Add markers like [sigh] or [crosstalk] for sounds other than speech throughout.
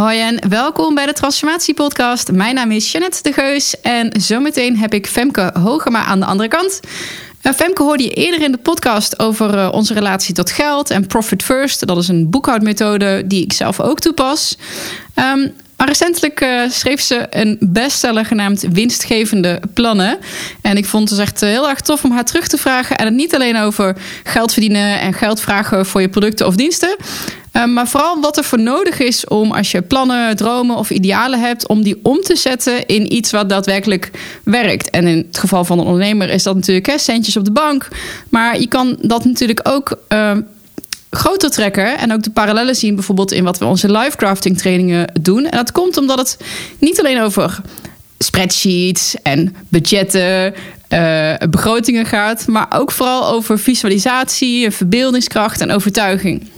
Hoi en welkom bij de Transformatie Podcast. Mijn naam is Jeannette de Geus en zometeen heb ik Femke Hogema aan de andere kant. Uh, Femke hoorde je eerder in de podcast over uh, onze relatie tot geld en Profit First. Dat is een boekhoudmethode die ik zelf ook toepas. Um, maar recentelijk uh, schreef ze een bestseller genaamd Winstgevende Plannen. En ik vond het dus echt heel erg tof om haar terug te vragen. En het niet alleen over geld verdienen en geld vragen voor je producten of diensten. Uh, maar vooral wat er voor nodig is om als je plannen, dromen of idealen hebt, om die om te zetten in iets wat daadwerkelijk werkt. En in het geval van een ondernemer is dat natuurlijk centjes op de bank. Maar je kan dat natuurlijk ook uh, groter trekken en ook de parallellen zien, bijvoorbeeld in wat we onze live crafting trainingen doen. En dat komt omdat het niet alleen over spreadsheets en budgetten, uh, begrotingen gaat, maar ook vooral over visualisatie, verbeeldingskracht en overtuiging.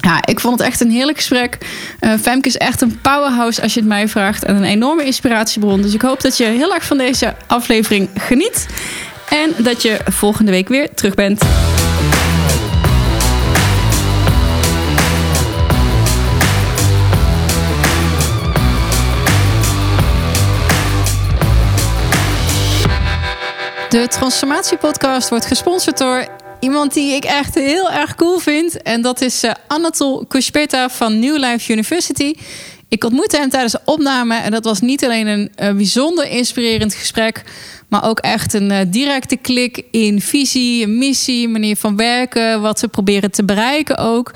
Ja, ik vond het echt een heerlijk gesprek. Uh, Femke is echt een powerhouse als je het mij vraagt. En een enorme inspiratiebron. Dus ik hoop dat je heel erg van deze aflevering geniet. En dat je volgende week weer terug bent. De Transformatie-podcast wordt gesponsord door iemand die ik echt heel erg cool vind. En dat is uh, Anatol Kuspeta van New Life University. Ik ontmoette hem tijdens de opname en dat was niet alleen een, een bijzonder inspirerend gesprek, maar ook echt een uh, directe klik in visie, missie, manier van werken, wat ze proberen te bereiken ook.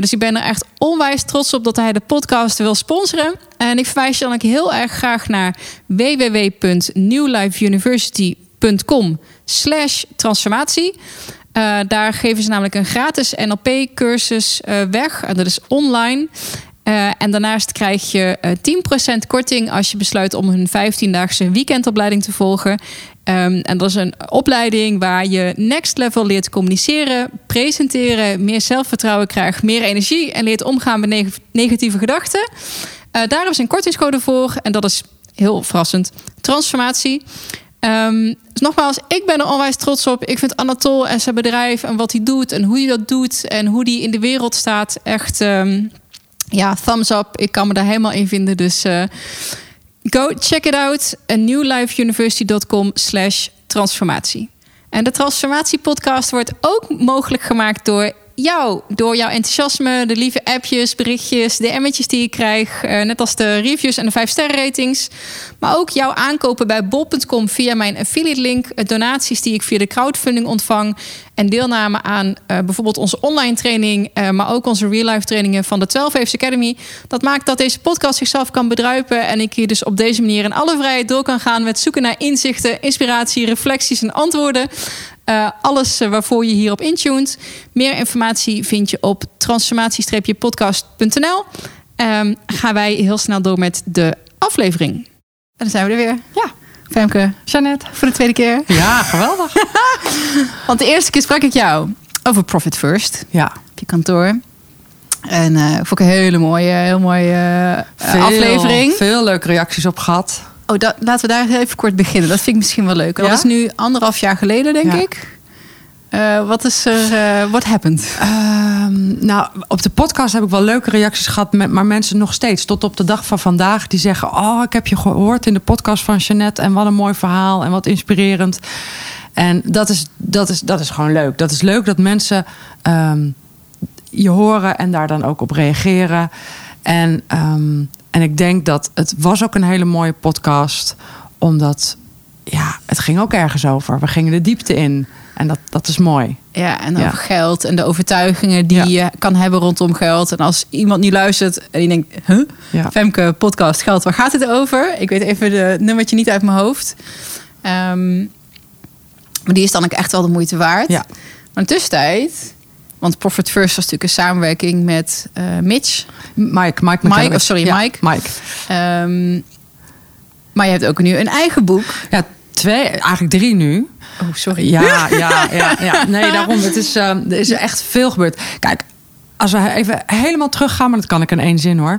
Dus ik ben er echt onwijs trots op dat hij de podcast wil sponsoren. En ik verwijs je dan ook heel erg graag naar www.newlifeuniversity.com com slash transformatie. Uh, daar geven ze namelijk een gratis NLP-cursus uh, weg. En dat is online. Uh, en daarnaast krijg je 10% korting als je besluit om hun 15-daagse weekendopleiding te volgen. Um, en dat is een opleiding waar je next level leert communiceren, presenteren, meer zelfvertrouwen krijgt, meer energie en leert omgaan met neg negatieve gedachten. daar is een kortingscode voor en dat is heel verrassend. Transformatie. Um, dus nogmaals, ik ben er onwijs trots op. Ik vind Anatol en zijn bedrijf en wat hij doet en hoe hij dat doet en hoe hij in de wereld staat echt, um, ja, thumbs up. Ik kan me daar helemaal in vinden. Dus uh, go check it out. newlifeuniversity.com slash transformatie. En de Transformatie Podcast wordt ook mogelijk gemaakt door jou, door jouw enthousiasme, de lieve appjes, berichtjes, de emmetjes die ik krijg, uh, net als de reviews en de 5 sterren ratings. Maar ook jouw aankopen bij bol.com via mijn affiliate link, eh, donaties die ik via de crowdfunding ontvang en deelname aan uh, bijvoorbeeld onze online training, maar ook onze real life trainingen van de 12 Waves Academy. Dat maakt dat deze podcast zichzelf kan bedruipen en ik hier dus op deze manier in alle vrijheid door kan gaan met zoeken naar inzichten, inspiratie, reflecties en antwoorden. Uh, alles waarvoor je hierop intuned. Meer informatie vind je op transformatie-podcast.nl. Um, gaan wij heel snel door met de aflevering. En dan zijn we er weer. Ja. Femke, Jeannette, voor de tweede keer. Ja, geweldig. [laughs] Want de eerste keer sprak ik jou over Profit First. Ja. Op je kantoor. En uh, vond ik een hele mooie, heel mooie uh, veel, aflevering. Veel leuke reacties op gehad. Oh, dat, laten we daar even kort beginnen. Dat vind ik misschien wel leuk. Dat is nu anderhalf jaar geleden, denk ja. ik. Uh, wat is er, uh, what happened? Um, nou, op de podcast heb ik wel leuke reacties gehad, met, maar mensen nog steeds, tot op de dag van vandaag, die zeggen: Oh, ik heb je gehoord in de podcast van Jeannette en wat een mooi verhaal en wat inspirerend. En dat is, dat is, dat is gewoon leuk. Dat is leuk dat mensen um, je horen en daar dan ook op reageren. En, um, en ik denk dat het was ook een hele mooie podcast, omdat ja, het ging ook ergens over. We gingen de diepte in. En dat, dat is mooi. Ja, en over ja. geld en de overtuigingen die ja. je kan hebben rondom geld. En als iemand niet luistert en die denkt, huh? Ja. Femke, podcast, geld, waar gaat het over? Ik weet even de nummertje niet uit mijn hoofd. Um, maar die is dan ook echt wel de moeite waard. Ja. Maar in de tussentijd... Want Profit First was natuurlijk een samenwerking met uh, Mitch. Mike, Mike, Mike oh, sorry, ja, Mike. Mike. Um, maar je hebt ook nu een eigen boek. Ja, twee, eigenlijk drie nu. Oh, sorry. Ja, ja, [laughs] ja. ja. Nee, daarom. Het is, uh, er is echt veel gebeurd. Kijk, als we even helemaal teruggaan, maar dat kan ik in één zin hoor.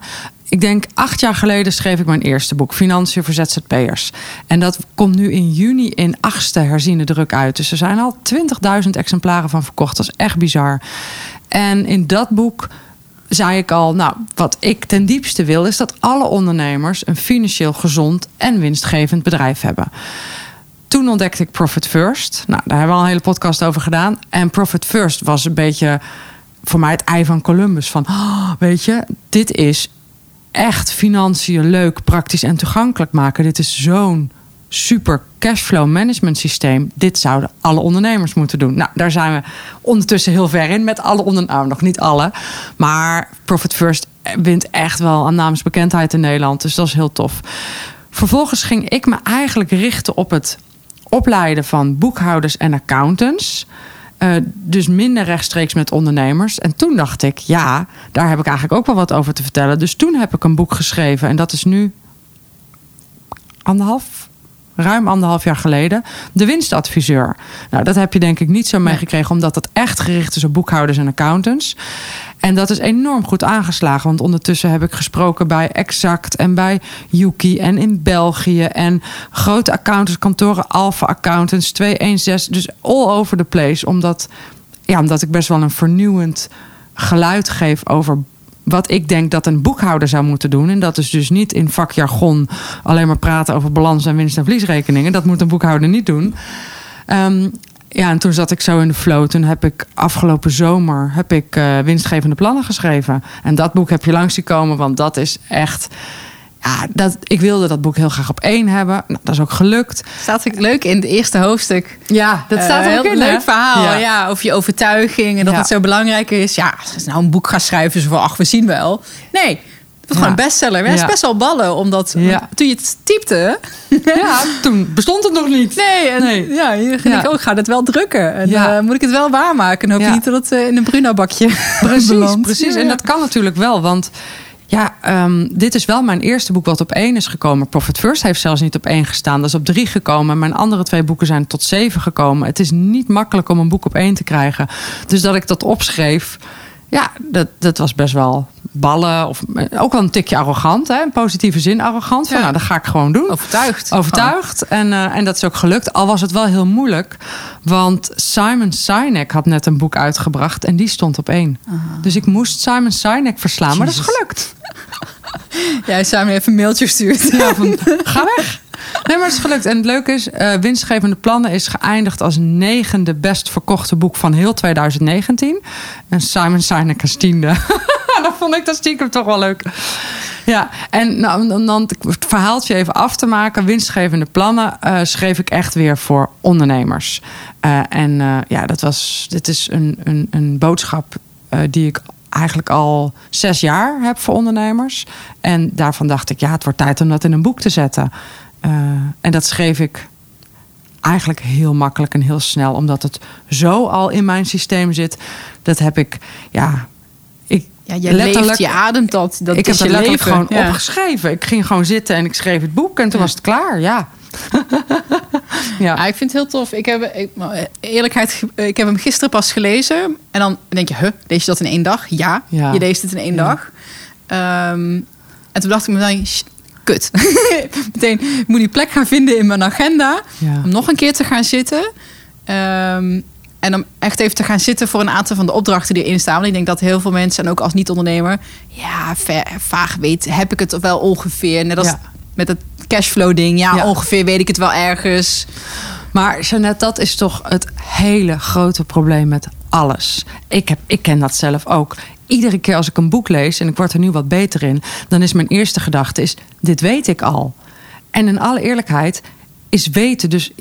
Ik denk acht jaar geleden schreef ik mijn eerste boek, Financiën voor ZZP'ers. En dat komt nu in juni in achtste herziene druk uit. Dus er zijn al 20.000 exemplaren van verkocht. Dat is echt bizar. En in dat boek zei ik al, nou, wat ik ten diepste wil, is dat alle ondernemers een financieel gezond en winstgevend bedrijf hebben. Toen ontdekte ik Profit First. Nou, daar hebben we al een hele podcast over gedaan. En Profit First was een beetje voor mij het ei van Columbus. Van, oh, weet je, dit is echt financiën leuk, praktisch en toegankelijk maken. Dit is zo'n super cashflow management systeem. Dit zouden alle ondernemers moeten doen. Nou, daar zijn we ondertussen heel ver in met alle ondernemers. Nou, nog niet alle. Maar Profit First wint echt wel aan naamsbekendheid in Nederland. Dus dat is heel tof. Vervolgens ging ik me eigenlijk richten op het opleiden van boekhouders en accountants. Uh, dus minder rechtstreeks met ondernemers. En toen dacht ik, ja, daar heb ik eigenlijk ook wel wat over te vertellen. Dus toen heb ik een boek geschreven. En dat is nu anderhalf, ruim anderhalf jaar geleden, De Winstadviseur. Nou, dat heb je denk ik niet zo meegekregen, omdat het echt gericht is op boekhouders en accountants. En dat is enorm goed aangeslagen, want ondertussen heb ik gesproken bij Exact en bij Yuki en in België en grote accountantskantoren, Alpha Accountants, 216, dus all over the place, omdat, ja, omdat ik best wel een vernieuwend geluid geef over wat ik denk dat een boekhouder zou moeten doen. En dat is dus niet in vakjargon alleen maar praten over balans en winst- en verliesrekeningen. Dat moet een boekhouder niet doen. Um, ja, en toen zat ik zo in de flow. Toen heb ik afgelopen zomer heb ik, uh, winstgevende plannen geschreven. En dat boek heb je langs zien komen, want dat is echt ja, dat, ik wilde dat boek heel graag op één hebben. Nou, dat is ook gelukt. Staat ook leuk in het eerste hoofdstuk. Ja, dat staat uh, ook in. leuk verhaal. Ja. ja. over je overtuiging en dat het zo belangrijk is. Ja, als nou een boek gaat schrijven, zo van, ach, we zien wel. Nee, het was gewoon een bestseller. Het is best wel ballen, omdat toen je het typte... [laughs] Ja, toen bestond het nog niet. Nee, en nee. ja, je ging ik ook, ga het wel drukken. En uh, moet ik het wel waarmaken? En hoop je niet dat het uh, in een Bruno-bakje Precies, [laughs] precies. En dat kan natuurlijk wel, want ja, um, dit is wel mijn eerste boek wat op één is gekomen. Profit First heeft zelfs niet op één gestaan. Dat is op drie gekomen. Mijn andere twee boeken zijn tot zeven gekomen. Het is niet makkelijk om een boek op één te krijgen. Dus dat ik dat opschreef, ja, dat, dat was best wel ballen. Of ook wel een tikje arrogant. Hè? In positieve zin arrogant. Van, ja. nou, dat ga ik gewoon doen. Overtuigd. Overtuigd. En, uh, en dat is ook gelukt. Al was het wel heel moeilijk. Want Simon Sinek had net een boek uitgebracht. En die stond op één. Aha. Dus ik moest Simon Sinek verslaan. Maar dat is gelukt. [laughs] Ja, Simon even een mailtje stuurt. Ja, van, ga weg. Nee, maar het is gelukt. En het leuke is, uh, Winstgevende Plannen is geëindigd als negende best verkochte boek van heel 2019. En Simon Sinek als tiende. [laughs] [laughs] dat vond ik dat stiekem toch wel leuk. Ja, en nou, om dan het verhaaltje even af te maken. Winstgevende plannen uh, schreef ik echt weer voor ondernemers. Uh, en uh, ja, dat was, dit is een, een, een boodschap die ik eigenlijk al zes jaar heb voor ondernemers. En daarvan dacht ik, ja, het wordt tijd om dat in een boek te zetten. en dat schreef ik eigenlijk heel makkelijk en heel snel, omdat het zo al in mijn systeem zit. Dat heb ik, ja, ja, je leeft, je ademt dat. dat ik heb het letterlijk gewoon opgeschreven. Ik ging gewoon zitten en ik schreef het boek en toen was het klaar. [laughs] Ja. ja. ik vind het heel tof. Ik heb, ik, eerlijkheid, ik heb hem gisteren pas gelezen. En dan denk je, huh, lees je dat in één dag? Ja, je leest het in één dag. Um, en toen dacht ik meteen, kut. [laughs] meteen, ik moet die plek gaan vinden in mijn agenda. Om nog een keer te gaan zitten. Um, en om echt even te gaan zitten voor een aantal van de opdrachten die erin staan. Want ik denk dat heel veel mensen, en ook als niet-ondernemer, ja, vaag weet, heb ik het wel ongeveer. Net als met het cashflow ding. Ja, ongeveer weet ik het wel ergens. Maar Jeannette, dat is toch het hele grote probleem met alles. Ik, heb, ik ken dat zelf ook. Iedere keer als ik een boek lees en ik word er nu wat beter in, dan is mijn eerste gedachte is: dit weet ik al. En in alle eerlijkheid is weten dus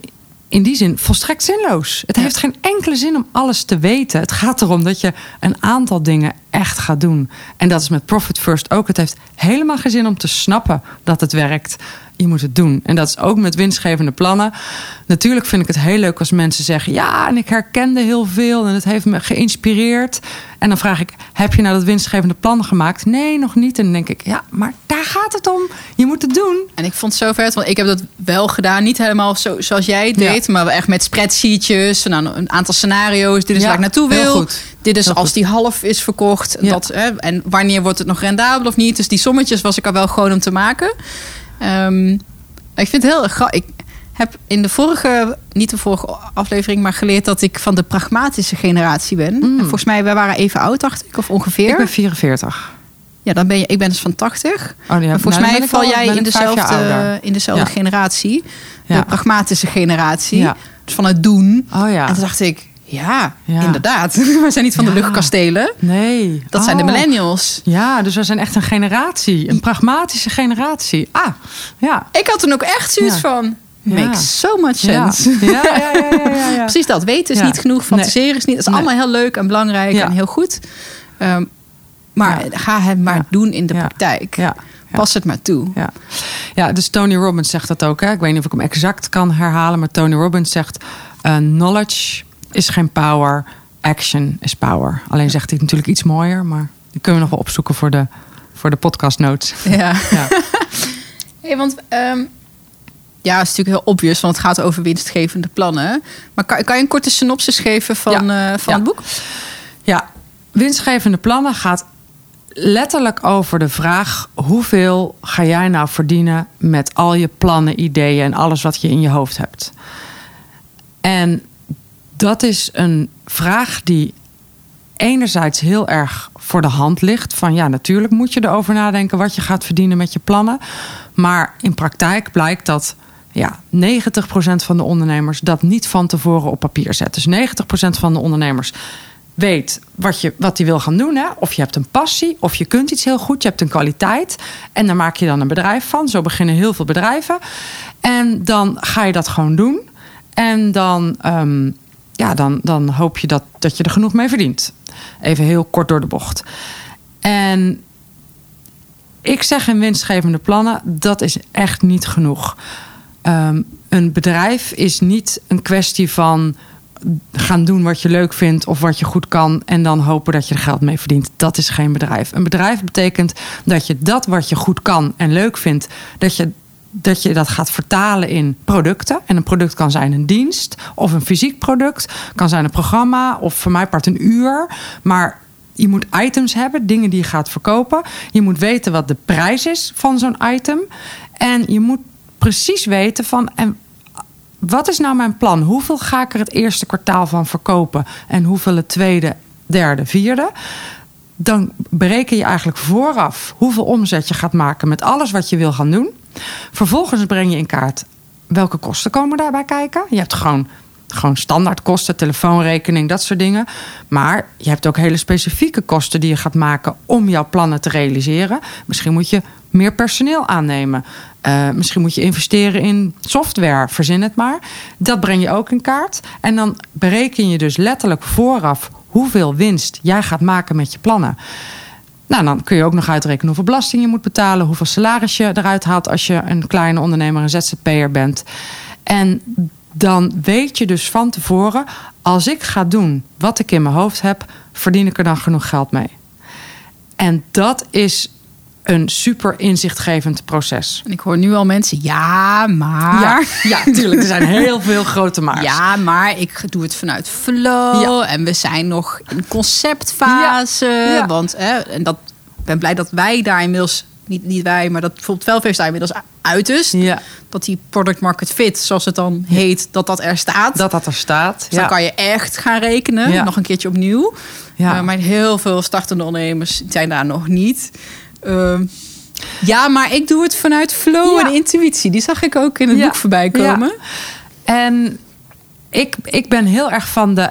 in die zin volstrekt zinloos. Het heeft geen enkele zin om alles te weten. Het gaat erom dat je een aantal dingen echt gaat doen. En dat is met Profit First ook. Het heeft helemaal geen zin om te snappen dat het werkt. Je moet het doen. En dat is ook met winstgevende plannen. Natuurlijk vind ik het heel leuk als mensen zeggen: Ja, en ik herkende heel veel en het heeft me geïnspireerd. En dan vraag ik: Heb je nou dat winstgevende plan gemaakt? Nee, nog niet. En dan denk ik: Ja, maar daar gaat het om. Je moet het doen. En ik vond het zo vet, want ik heb dat wel gedaan. Niet helemaal zo, zoals jij het deed, maar wel echt met spreadsheetjes. Nou, een aantal scenario's. Dit is waar ik naartoe wil. Dit is als die half is verkocht. Dat, hè, en wanneer wordt het nog rendabel of niet? Dus die sommetjes was ik al wel gewoon om te maken. Um, ik vind het heel grappig. heb in de vorige, niet de vorige aflevering, maar geleerd dat ik van de pragmatische generatie ben. Mm. En volgens mij, wij waren even oud, dacht ik, of ongeveer. Ik ben 44. Ja, dan ben je, ik ben dus van 80. Oh, Maar volgens nou, mij ik val jij in ik dezelfde, in dezelfde Ja. generatie. De Ja. pragmatische generatie. Ja. Dus van het doen. Oh ja. En toen dacht ik, ja, Ja. inderdaad. [laughs] We zijn niet van de luchtkastelen. Nee. Dat zijn de Oh. millennials. Ja, dus we zijn echt een generatie. Een pragmatische generatie. Ah, ja. Ik had toen ook echt zoiets Ja. van... Makes so much sense. Ja, ja, ja, ja, ja, ja. [laughs] Precies dat. Weten is niet genoeg. Fantaseren is niet. Dat is allemaal heel leuk en belangrijk en heel goed. Ehm, maar ga het maar doen in de praktijk. Ja. Ja. Pas het maar toe. Ja. ja, dus Tony Robbins zegt dat ook. Hè? Ik weet niet of ik hem exact kan herhalen, maar Tony Robbins zegt: eh, knowledge is geen power, action is power. Alleen zegt hij natuurlijk iets mooier, maar die kunnen we nog wel opzoeken voor de, voor de podcast notes. Ja. Ja. [laughs] Hey, want ehm, ja, het is natuurlijk heel obvious, want het gaat over winstgevende plannen. Maar kan, kan je een korte synopsis geven van, eh, van Ja. het boek? Ja, winstgevende plannen gaat letterlijk over de vraag: hoeveel ga jij nou verdienen met al je plannen, ideeën en alles wat je in je hoofd hebt? En dat is een vraag die enerzijds heel erg voor de hand ligt. Van ja, natuurlijk moet je erover nadenken wat je gaat verdienen met je plannen. Maar in praktijk blijkt dat ja, 90% van de ondernemers dat niet van tevoren op papier zet. Dus 90% van de ondernemers weet wat je wat die wil gaan doen. Hè? Of je hebt een passie, of je kunt iets heel goed, je hebt een kwaliteit. En daar maak je dan een bedrijf van. Zo beginnen heel veel bedrijven. En dan ga je dat gewoon doen. En dan, ehm, ja, dan, dan hoop je dat, dat je er genoeg mee verdient. Even heel kort door de bocht. En ik zeg in winstgevende plannen, dat is echt niet genoeg. Ehm, een bedrijf is niet een kwestie van gaan doen wat je leuk vindt of wat je goed kan en dan hopen dat je er geld mee verdient. Dat is geen bedrijf. Een bedrijf betekent dat je dat wat je goed kan en leuk vindt, dat je dat je dat gaat vertalen in producten. En een product kan zijn een dienst of een fysiek product, kan zijn een programma of voor mij part een uur. Maar je moet items hebben, dingen die je gaat verkopen. Je moet weten wat de prijs is van zo'n item. En je moet precies weten van. En wat is nou mijn plan? Hoeveel ga ik er het eerste kwartaal van verkopen? En hoeveel het tweede, derde, vierde? Dan bereken je eigenlijk vooraf hoeveel omzet je gaat maken met alles wat je wil gaan doen. Vervolgens breng je in kaart welke kosten komen daarbij kijken. Je hebt gewoon, gewoon standaard kosten, telefoonrekening, dat soort dingen. Maar je hebt ook hele specifieke kosten die je gaat maken om jouw plannen te realiseren. Misschien moet je meer personeel aannemen. Uh, misschien moet je investeren in software, verzin het maar. Dat breng je ook in kaart. En dan bereken je dus letterlijk vooraf hoeveel winst jij gaat maken met je plannen. Nou, dan kun je ook nog uitrekenen hoeveel belasting je moet betalen, hoeveel salaris je eruit haalt als je een kleine ondernemer, een ZZP'er bent. En dan weet je dus van tevoren, als ik ga doen wat ik in mijn hoofd heb, verdien ik er dan genoeg geld mee. En dat is een super inzichtgevend proces. En ik hoor nu al mensen, ja, maar. Ja, ja tuurlijk. Er zijn heel veel grote maars. Ja, maar ik doe het vanuit flow. Ja. En we zijn nog in conceptfase. Ja. Want, hè, en dat, ik ben blij dat wij daar inmiddels, niet, niet wij, maar dat bijvoorbeeld Velfeest daar inmiddels uit is. Dat die product market fit, zoals het dan heet, dat dat er staat. Dat dat er staat. Dus dan kan je echt gaan rekenen. Nog een keertje opnieuw. Ja. Uh, maar heel veel startende ondernemers zijn daar nog niet. Uh, ja, maar ik doe het vanuit flow ja. en intuïtie. Die zag ik ook in het ja. boek voorbij komen. Ja. En ik, ik ben heel erg van de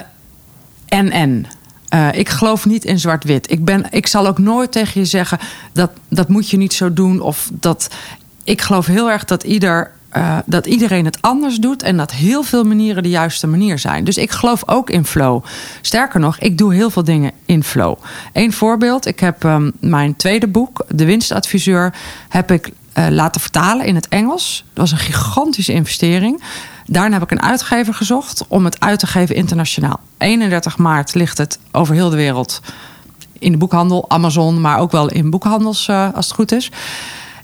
en-en. Uh, ik geloof niet in zwart-wit. Ik, ben, ik zal ook nooit tegen je zeggen dat dat moet je niet zo doen. Of dat. Ik geloof heel erg dat ieder uh, dat iedereen het anders doet en dat heel veel manieren de juiste manier zijn. Dus ik geloof ook in flow. Sterker nog, ik doe heel veel dingen in flow. Eén voorbeeld: ik heb um, mijn tweede boek, De Winstadviseur, heb ik uh, laten vertalen in het Engels. Dat was een gigantische investering. Daarna heb ik een uitgever gezocht om het uit te geven internationaal. 31 maart ligt het over heel de wereld in de boekhandel, Amazon, maar ook wel in boekhandels uh, als het goed is.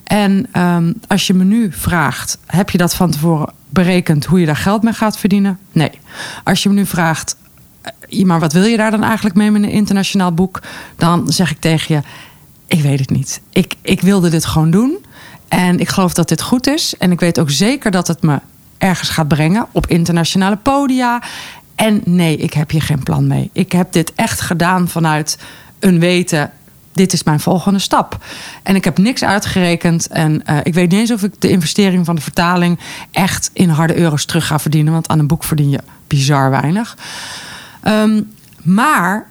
En um, als je me nu vraagt, heb je dat van tevoren berekend hoe je daar geld mee gaat verdienen? Nee. Als je me nu vraagt, maar wat wil je daar dan eigenlijk mee met een internationaal boek? Dan zeg ik tegen je, ik weet het niet. Ik, ik wilde dit gewoon doen. En ik geloof dat dit goed is. En ik weet ook zeker dat het me ergens gaat brengen op internationale podia. En nee, ik heb hier geen plan mee. Ik heb dit echt gedaan vanuit een weten. Dit is mijn volgende stap. En ik heb niks uitgerekend. En uh, ik weet niet eens of ik de investering van de vertaling echt in harde euro's terug ga verdienen. Want aan een boek verdien je bizar weinig. Um, maar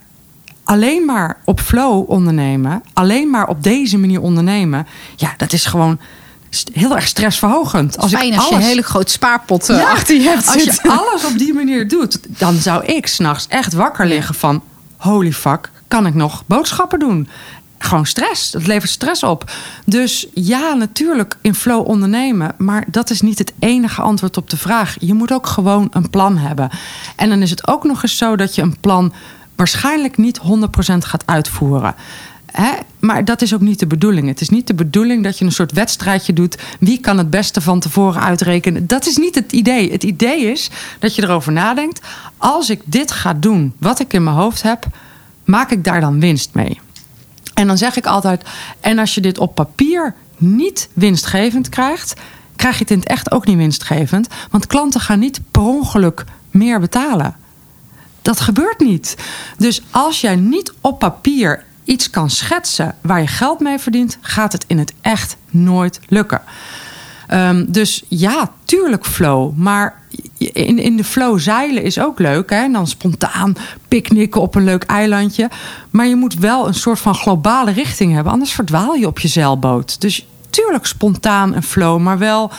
alleen maar op flow ondernemen, alleen maar op deze manier ondernemen, ja, dat is gewoon heel erg stressverhogend. Als Fijn als je een hele grote spaarpot ja, achter je hebt Als je alles op die manier doet, dan zou ik s'nachts echt wakker liggen van... holy fuck, kan ik nog boodschappen doen? Gewoon stress. Dat levert stress op. Dus ja, natuurlijk in flow ondernemen. Maar dat is niet het enige antwoord op de vraag. Je moet ook gewoon een plan hebben. En dan is het ook nog eens zo dat je een plan waarschijnlijk niet 100% gaat uitvoeren. Maar dat is ook niet de bedoeling. Het is niet de bedoeling dat je een soort wedstrijdje doet. Wie kan het beste van tevoren uitrekenen? Dat is niet het idee. Het idee is dat je erover nadenkt. Als ik dit ga doen, wat ik in mijn hoofd heb, maak ik daar dan winst mee? En dan zeg ik altijd: en als je dit op papier niet winstgevend krijgt, krijg je het in het echt ook niet winstgevend. Want klanten gaan niet per ongeluk meer betalen. Dat gebeurt niet. Dus als jij niet op papier iets kan schetsen waar je geld mee verdient, gaat het in het echt nooit lukken. Um, dus ja, tuurlijk flow. Maar in, in de flow zeilen is ook leuk. Hè? En dan spontaan picknicken op een leuk eilandje. Maar je moet wel een soort van globale richting hebben. Anders verdwaal je op je zeilboot. Dus tuurlijk spontaan en flow. Maar wel,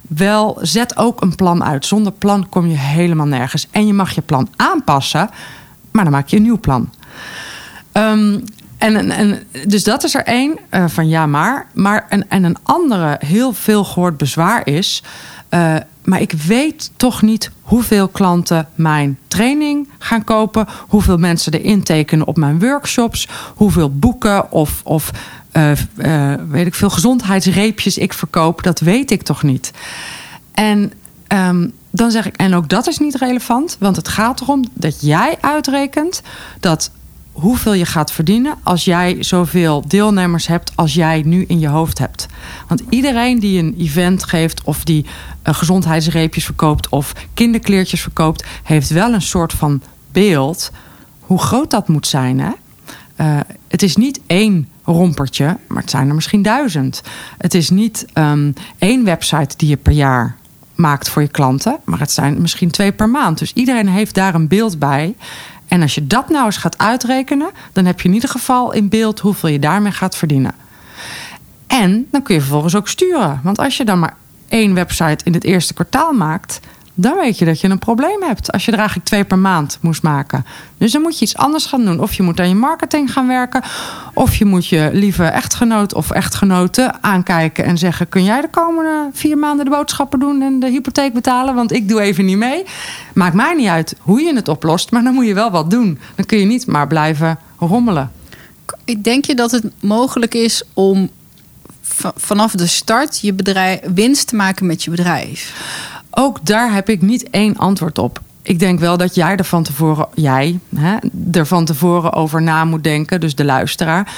wel zet ook een plan uit. Zonder plan kom je helemaal nergens. En je mag je plan aanpassen. Maar dan maak je een nieuw plan. Um, en, en, dus dat is er één uh, van ja, maar. maar en, en een andere heel veel gehoord bezwaar is. Uh, maar ik weet toch niet hoeveel klanten mijn training gaan kopen. Hoeveel mensen er intekenen op mijn workshops. Hoeveel boeken of, of uh, weet ik veel gezondheidsreepjes ik verkoop. Dat weet ik toch niet. En um, dan zeg ik, en ook dat is niet relevant. Want het gaat erom dat jij uitrekent dat hoeveel je gaat verdienen als jij zoveel deelnemers hebt als jij nu in je hoofd hebt. Want iedereen die een event geeft of die uh, gezondheidsreepjes verkoopt of kinderkleertjes verkoopt, heeft wel een soort van beeld hoe groot dat moet zijn. Hè? Uh, het is niet één rompertje, maar het zijn er misschien duizend. Het is niet um, één website die je per jaar maakt voor je klanten, maar het zijn misschien twee per maand. Dus iedereen heeft daar een beeld bij. En als je dat nou eens gaat uitrekenen, dan heb je in ieder geval in beeld hoeveel je daarmee gaat verdienen. En dan kun je vervolgens ook sturen. Want als je dan maar één website in het eerste kwartaal maakt, dan weet je dat je een probleem hebt. Als je er eigenlijk twee per maand moest maken. Dus dan moet je iets anders gaan doen. Of je moet aan je marketing gaan werken. Of je moet je lieve echtgenoot of echtgenoten aankijken en zeggen: Kun jij de komende vier maanden de boodschappen doen en de hypotheek betalen? Want ik doe even niet mee. Maakt mij niet uit hoe je het oplost, maar dan moet je wel wat doen. Dan kun je niet maar blijven rommelen. Denk je dat het mogelijk is om vanaf de start je bedrijf winst te maken met je bedrijf? Ook daar heb ik niet één antwoord op. Ik denk wel dat jij er van tevoren, jij, hè, er van tevoren over na moet denken, dus de luisteraar,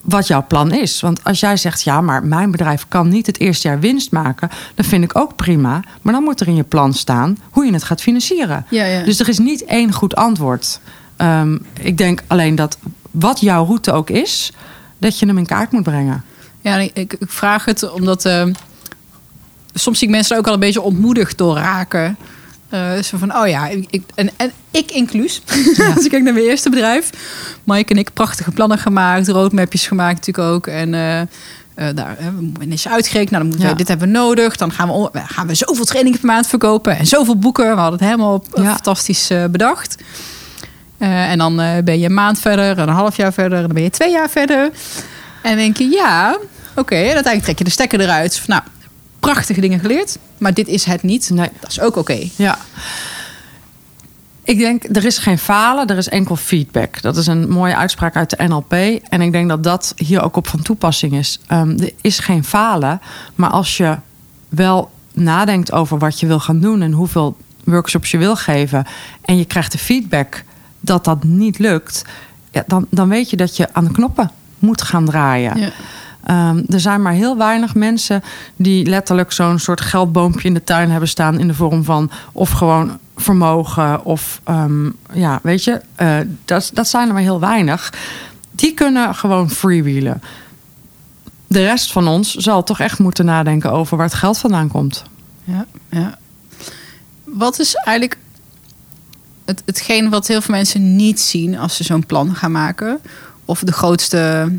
wat jouw plan is. Want als jij zegt, ja, maar mijn bedrijf kan niet het eerste jaar winst maken, dan vind ik ook prima. Maar dan moet er in je plan staan hoe je het gaat financieren. Ja, ja. Dus er is niet één goed antwoord. Um, ik denk alleen dat wat jouw route ook is, dat je hem in kaart moet brengen. Ja, ik, ik vraag het omdat. Uh soms zie ik mensen ook al een beetje ontmoedigd door raken. Uh, zo van, oh ja, ik, en, en ik inclus. [laughs] Als ik kijk naar mijn eerste bedrijf. Mike en ik prachtige plannen gemaakt, roadmapjes gemaakt natuurlijk ook. En uh, uh, daar we is uitgerekend. Nou, dan moeten we, dit hebben we nodig. Dan gaan we, gaan we zoveel trainingen per maand verkopen. En zoveel boeken. We hadden het helemaal op, fantastisch bedacht. en dan ben je een maand verder, een half jaar verder. En dan ben je twee jaar verder. En denk je, ja, oké. Okay. En uiteindelijk trek je de stekker eruit. Van, nou, prachtige dingen geleerd. Maar dit is het niet. Nee. Dat is ook oké. Ja. Ik denk, er is geen falen, er is enkel feedback. Dat is een mooie uitspraak uit de NLP. En ik denk dat dat hier ook op van toepassing is. Um, er is geen falen, maar als je wel nadenkt over wat je wil gaan doen en hoeveel workshops je wil geven, en je krijgt de feedback dat dat niet lukt, ja, dan, dan weet je dat je aan de knoppen moet gaan draaien. Ja. Ehm, er zijn maar heel weinig mensen die letterlijk zo'n soort geldboompje in de tuin hebben staan in de vorm van of gewoon vermogen of ehm, ja, weet je, uh, dat, dat zijn er maar heel weinig. Die kunnen gewoon freewheelen. De rest van ons zal toch echt moeten nadenken over waar het geld vandaan komt. Ja, ja. Wat is eigenlijk het, hetgeen wat heel veel mensen niet zien als ze zo'n plan gaan maken? Of de grootste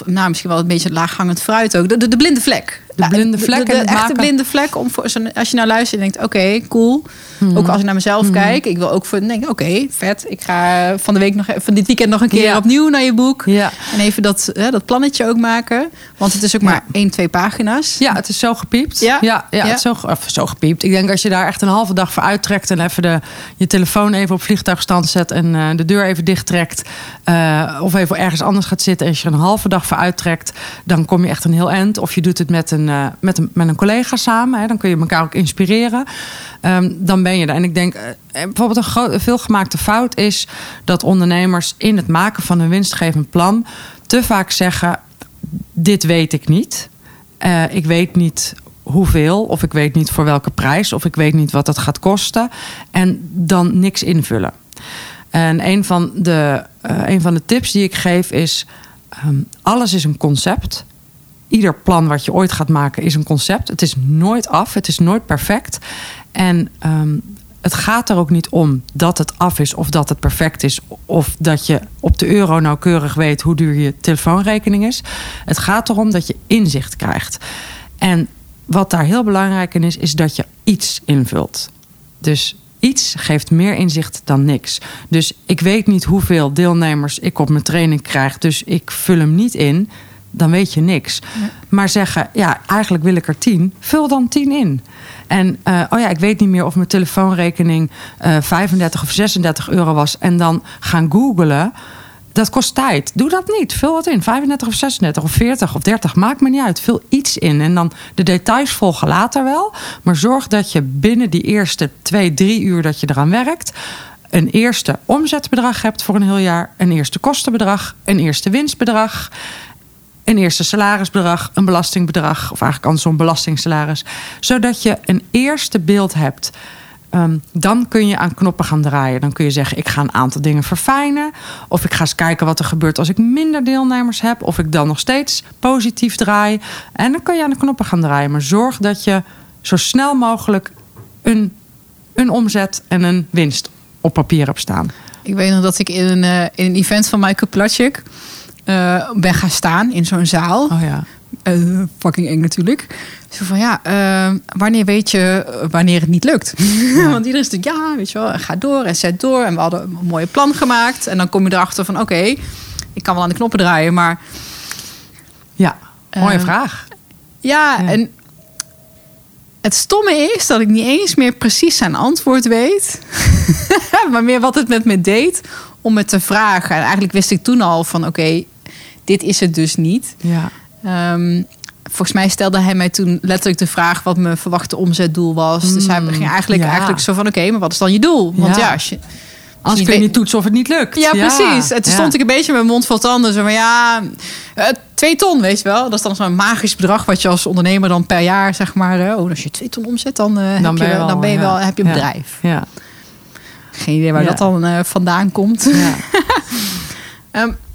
of nou, misschien wel een beetje laaghangend fruit ook. De, de, blinde vlek. De blinde vlek. De, de, de echte blinde vlek. Om voor, als je nou luistert en denkt, oké, cool. Mhm. Ook als ik naar mezelf mhm. kijk. Ik wil ook voor denk, oké, vet. Ik ga van de week nog, van dit weekend nog een keer opnieuw naar je boek. Ja. En even dat, hè, dat plannetje ook maken. Want het is ook maar één, twee pagina's. Ja, het is zo gepiept. Ja, ja, ja, Het is zo, of zo gepiept. Ik denk als je daar echt een halve dag voor uittrekt en even de, je telefoon even op vliegtuigstand zet en uh, de deur even dicht trekt. Uh, of even ergens anders gaat zitten. En als je er een halve dag voor uittrekt, dan kom je echt een heel eind. Of je doet het met een, uh, met een, met een collega samen. Hè, dan kun je elkaar ook inspireren. Um, dan ben je er. En ik denk, bijvoorbeeld een groot, veelgemaakte fout is dat ondernemers in het maken van een winstgevend plan te vaak zeggen: Dit weet ik niet. Uh, ik weet niet hoeveel, of ik weet niet voor welke prijs, of ik weet niet wat het gaat kosten. En dan niks invullen. En een van de, een van de tips die ik geef is: um, alles is een concept. Ieder plan wat je ooit gaat maken is een concept. Het is nooit af, het is nooit perfect. En um, het gaat er ook niet om dat het af is of dat het perfect is. Of dat je op de euro nauwkeurig weet hoe duur je telefoonrekening is. Het gaat erom dat je inzicht krijgt. En wat daar heel belangrijk in is, is dat je iets invult. Dus iets geeft meer inzicht dan niks. Dus ik weet niet hoeveel deelnemers ik op mijn training krijg, dus ik vul hem niet in. Dan weet je niks. Maar zeggen, ja, eigenlijk wil ik er tien, vul dan tien in. En uh, oh ja, ik weet niet meer of mijn telefoonrekening uh, 35 of 36 euro was. En dan gaan googlen. Dat kost tijd. Doe dat niet. Vul wat in. 35 of 36 of 40 of 30. Maakt me niet uit. Vul iets in. En dan de details volgen later wel. Maar zorg dat je binnen die eerste twee, drie uur dat je eraan werkt een eerste omzetbedrag hebt voor een heel jaar, een eerste kostenbedrag, een eerste winstbedrag een eerste salarisbedrag, een belastingbedrag, of eigenlijk anders zo'n belastingsalaris, zodat je een eerste beeld hebt. Um, dan kun je aan knoppen gaan draaien. Dan kun je zeggen: ik ga een aantal dingen verfijnen. Of ik ga eens kijken wat er gebeurt als ik minder deelnemers heb. Of ik dan nog steeds positief draai. En dan kun je aan de knoppen gaan draaien. Maar zorg dat je zo snel mogelijk een, een omzet en een winst op papier hebt staan. Ik weet nog dat ik in een, uh, in een event van Michael Platschik uh, ben gaan staan in zo'n zaal. Oh ja. Uh, fucking eng natuurlijk. Zo van ja, uh, wanneer weet je wanneer het niet lukt? Ja. [laughs] Want iedereen is natuurlijk, ja, weet je wel, ga door en zet door. En we hadden een mooie plan gemaakt. En dan kom je erachter van, oké, okay, ik kan wel aan de knoppen draaien, maar... Ja, mooie vraag. Ja, ja, en het stomme is dat ik niet eens meer precies zijn antwoord weet. [laughs] maar meer wat het met me deed om het te vragen. En eigenlijk wist ik toen al van oké, dit is het dus niet. Ja. Um, volgens mij stelde hij mij toen letterlijk de vraag wat mijn verwachte omzetdoel was. Mm, dus hij ging eigenlijk, ja. eigenlijk zo van oké, maar wat is dan je doel? Want ja, als je, als kun je niet toetsen of het niet lukt. Ja, precies. En toen stond ik een beetje met mijn mond vol tanden. Zo maar ja, uh, twee ton, weet je wel. Dat is dan zo'n magisch bedrag wat je als ondernemer dan per jaar, zeg maar. Uh, oh, als je twee ton omzet, dan, uh, dan, heb, je, wel, dan ben je wel, heb je een bedrijf. Ja. Geen idee waar dat dan vandaan komt. Ja. um, [laughs]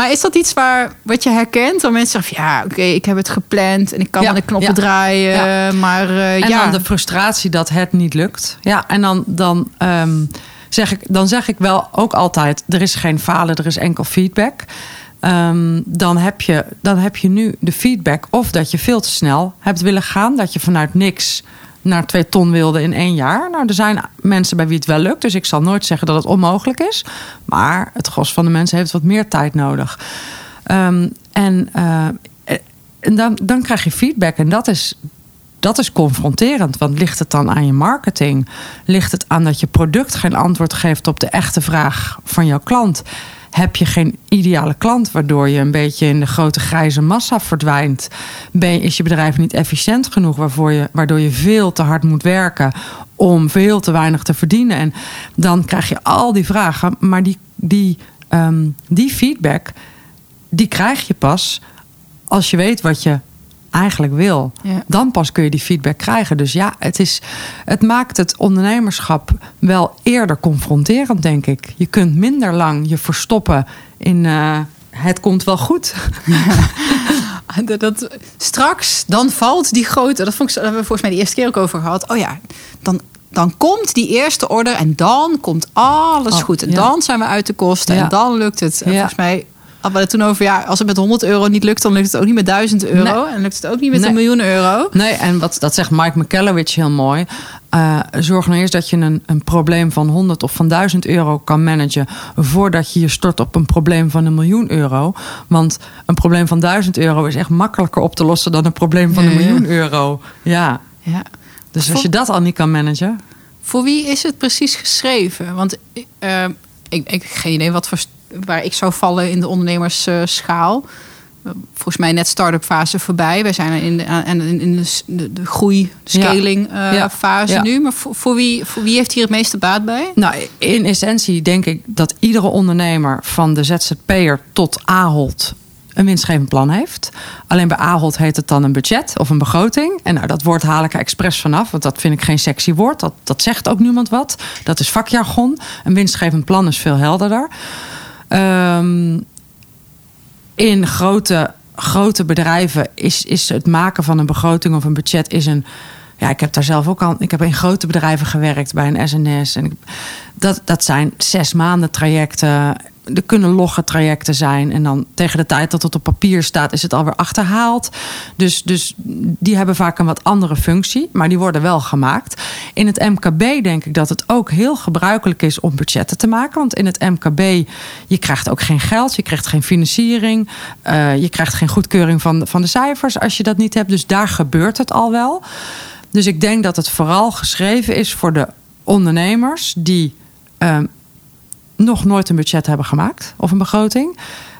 Maar is dat iets waar, wat je herkent? Waar mensen zeggen, ja, oké, ik heb het gepland en ik kan ja, aan de knoppen draaien. Ja. Maar uh, en ja. dan de frustratie dat het niet lukt. Ja, en dan, dan, um, zeg ik, dan zeg ik wel ook altijd, er is geen falen, er is enkel feedback. Um, dan, heb je, dan heb je nu de feedback of dat je veel te snel hebt willen gaan. Dat je vanuit niks naar twee ton wilde in één jaar. Nou, er zijn mensen bij wie het wel lukt. Dus ik zal nooit zeggen dat het onmogelijk is. Maar het gros van de mensen heeft wat meer tijd nodig. Um, en, uh, en dan, dan krijg je feedback. En dat is, dat is confronterend. Want ligt het dan aan je marketing? Ligt het aan dat je product geen antwoord geeft op de echte vraag van jouw klant? Heb je geen ideale klant, waardoor je een beetje in de grote grijze massa verdwijnt. Ben, is je bedrijf niet efficiënt genoeg, waarvoor je, waardoor je veel te hard moet werken om veel te weinig te verdienen. En dan krijg je al die vragen, maar die, die, um, die feedback die krijg je pas als je weet wat je eigenlijk wil. Ja. Dan pas kun je die feedback krijgen. Dus ja, het, is, het maakt het ondernemerschap wel eerder confronterend, denk ik. Je kunt minder lang je verstoppen in eh, het komt wel goed. [laughs] Dat, dat- straks, dan valt die grote. Dat, vond ik, daar hebben we volgens mij de eerste keer ook over gehad. Oh ja, dan, dan komt die eerste order en dan komt alles Oh, goed. En ja. dan zijn we uit de kosten en dan lukt het. En volgens mij hadden het toen over, ja, als het met 100 euro niet lukt, dan lukt het ook niet met 1000 euro. En lukt het ook niet met Nee. een miljoen euro. Nee, en wat, dat zegt Mike McCallowich heel mooi. Eh, zorg nou eerst dat je een, een probleem van 100 of van 1000 euro kan managen. voordat je je stort op een probleem van een miljoen euro. Want een probleem van 1000 euro is echt makkelijker op te lossen dan een probleem van een miljoen euro. Ja, Ja. dus als je dat al niet kan managen. Voor wie is het precies geschreven? Want eh, ik, ik heb geen idee wat voor, waar ik zou vallen in de ondernemersschaal. Eh, Volgens mij net start-up fase voorbij. Wij zijn in de, in, in de, de, groei, scaling eh, Ja. fase Ja. nu. Maar voor, voor, wie, voor wie heeft hier het meeste baat bij? Nou, in essentie denk ik dat iedere ondernemer van de ZZP'er tot Ahold een winstgevend plan heeft. Alleen bij Ahold heet het dan een budget of een begroting. En nou, dat woord haal ik er expres vanaf, want dat vind ik geen sexy woord. Dat, dat zegt ook niemand wat. Dat is vakjargon. Een winstgevend plan is veel helderder. Ehm, in grote, grote bedrijven is, is het maken van een begroting of een budget is een. Ja, ik heb daar zelf ook al. Ik heb in grote bedrijven gewerkt bij een SNS. En ik- dat, dat zijn zes maanden trajecten. Er kunnen logge trajecten zijn. En dan tegen de tijd dat het op papier staat, is het alweer achterhaald. Dus, dus die hebben vaak een wat andere functie. Maar die worden wel gemaakt. In het MKB denk ik dat het ook heel gebruikelijk is om budgetten te maken. Want in het MKB, je krijgt ook geen geld. Je krijgt geen financiering. eh, je krijgt geen goedkeuring van, van de cijfers als je dat niet hebt. Dus daar gebeurt het al wel. Dus ik denk dat het vooral geschreven is voor de ondernemers die ehm, nog nooit een budget hebben gemaakt of een begroting.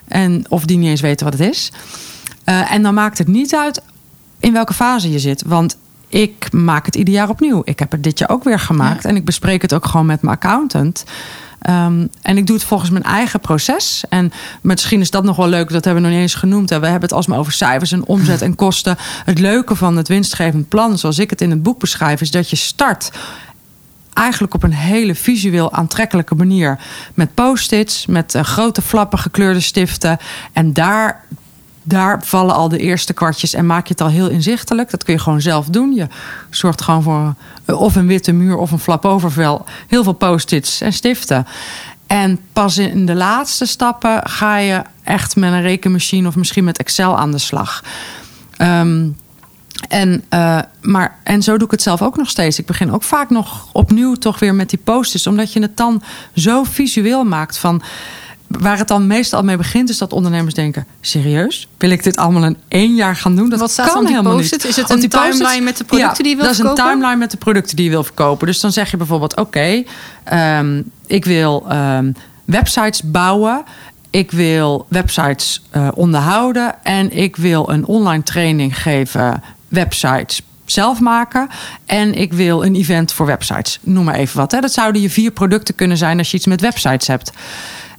En, of die niet eens weten wat het is. Eh, en dan maakt het niet uit in welke fase je zit. Want ik maak het ieder jaar opnieuw. Ik heb het dit jaar ook weer gemaakt. Ja. En ik bespreek het ook gewoon met mijn accountant. Ehm, en ik doe het volgens mijn eigen proces. En misschien is dat nog wel leuk, dat hebben we nog niet eens genoemd. hè. We hebben het alsmaar over cijfers en omzet en [laughs] kosten. Het leuke van het winstgevend plan, zoals ik het in het boek beschrijf, is dat je start eigenlijk op een hele visueel aantrekkelijke manier. Met post-its, met eh, grote flappen gekleurde stiften. En daar, daar vallen al de eerste kwartjes en maak je het al heel inzichtelijk. Dat kun je gewoon zelf doen. Je zorgt gewoon voor of een witte muur of een flap overvel. Heel veel post-its en stiften. En pas in de laatste stappen ga je echt met een rekenmachine of misschien met Excel aan de slag. Ehm, en, eh, maar, en zo doe ik het zelf ook nog steeds. Ik begin ook vaak nog opnieuw toch weer met die posters. Omdat je het dan zo visueel maakt van... Waar het dan meestal mee begint is dat ondernemers denken... serieus? Wil ik dit allemaal in één jaar gaan doen? Dat Wat staat kan helemaal niet. Is het een timeline met de producten Ja, die je wil dat is verkopen? een timeline met de producten die je wil verkopen. Dus dan zeg je bijvoorbeeld... oké, ehm, ik wil ehm, websites bouwen... Ik wil websites eh, onderhouden en ik wil een online training geven, websites zelf maken. En ik wil een event voor websites. Noem maar even wat. Hè. Dat zouden je vier producten kunnen zijn als je iets met websites hebt.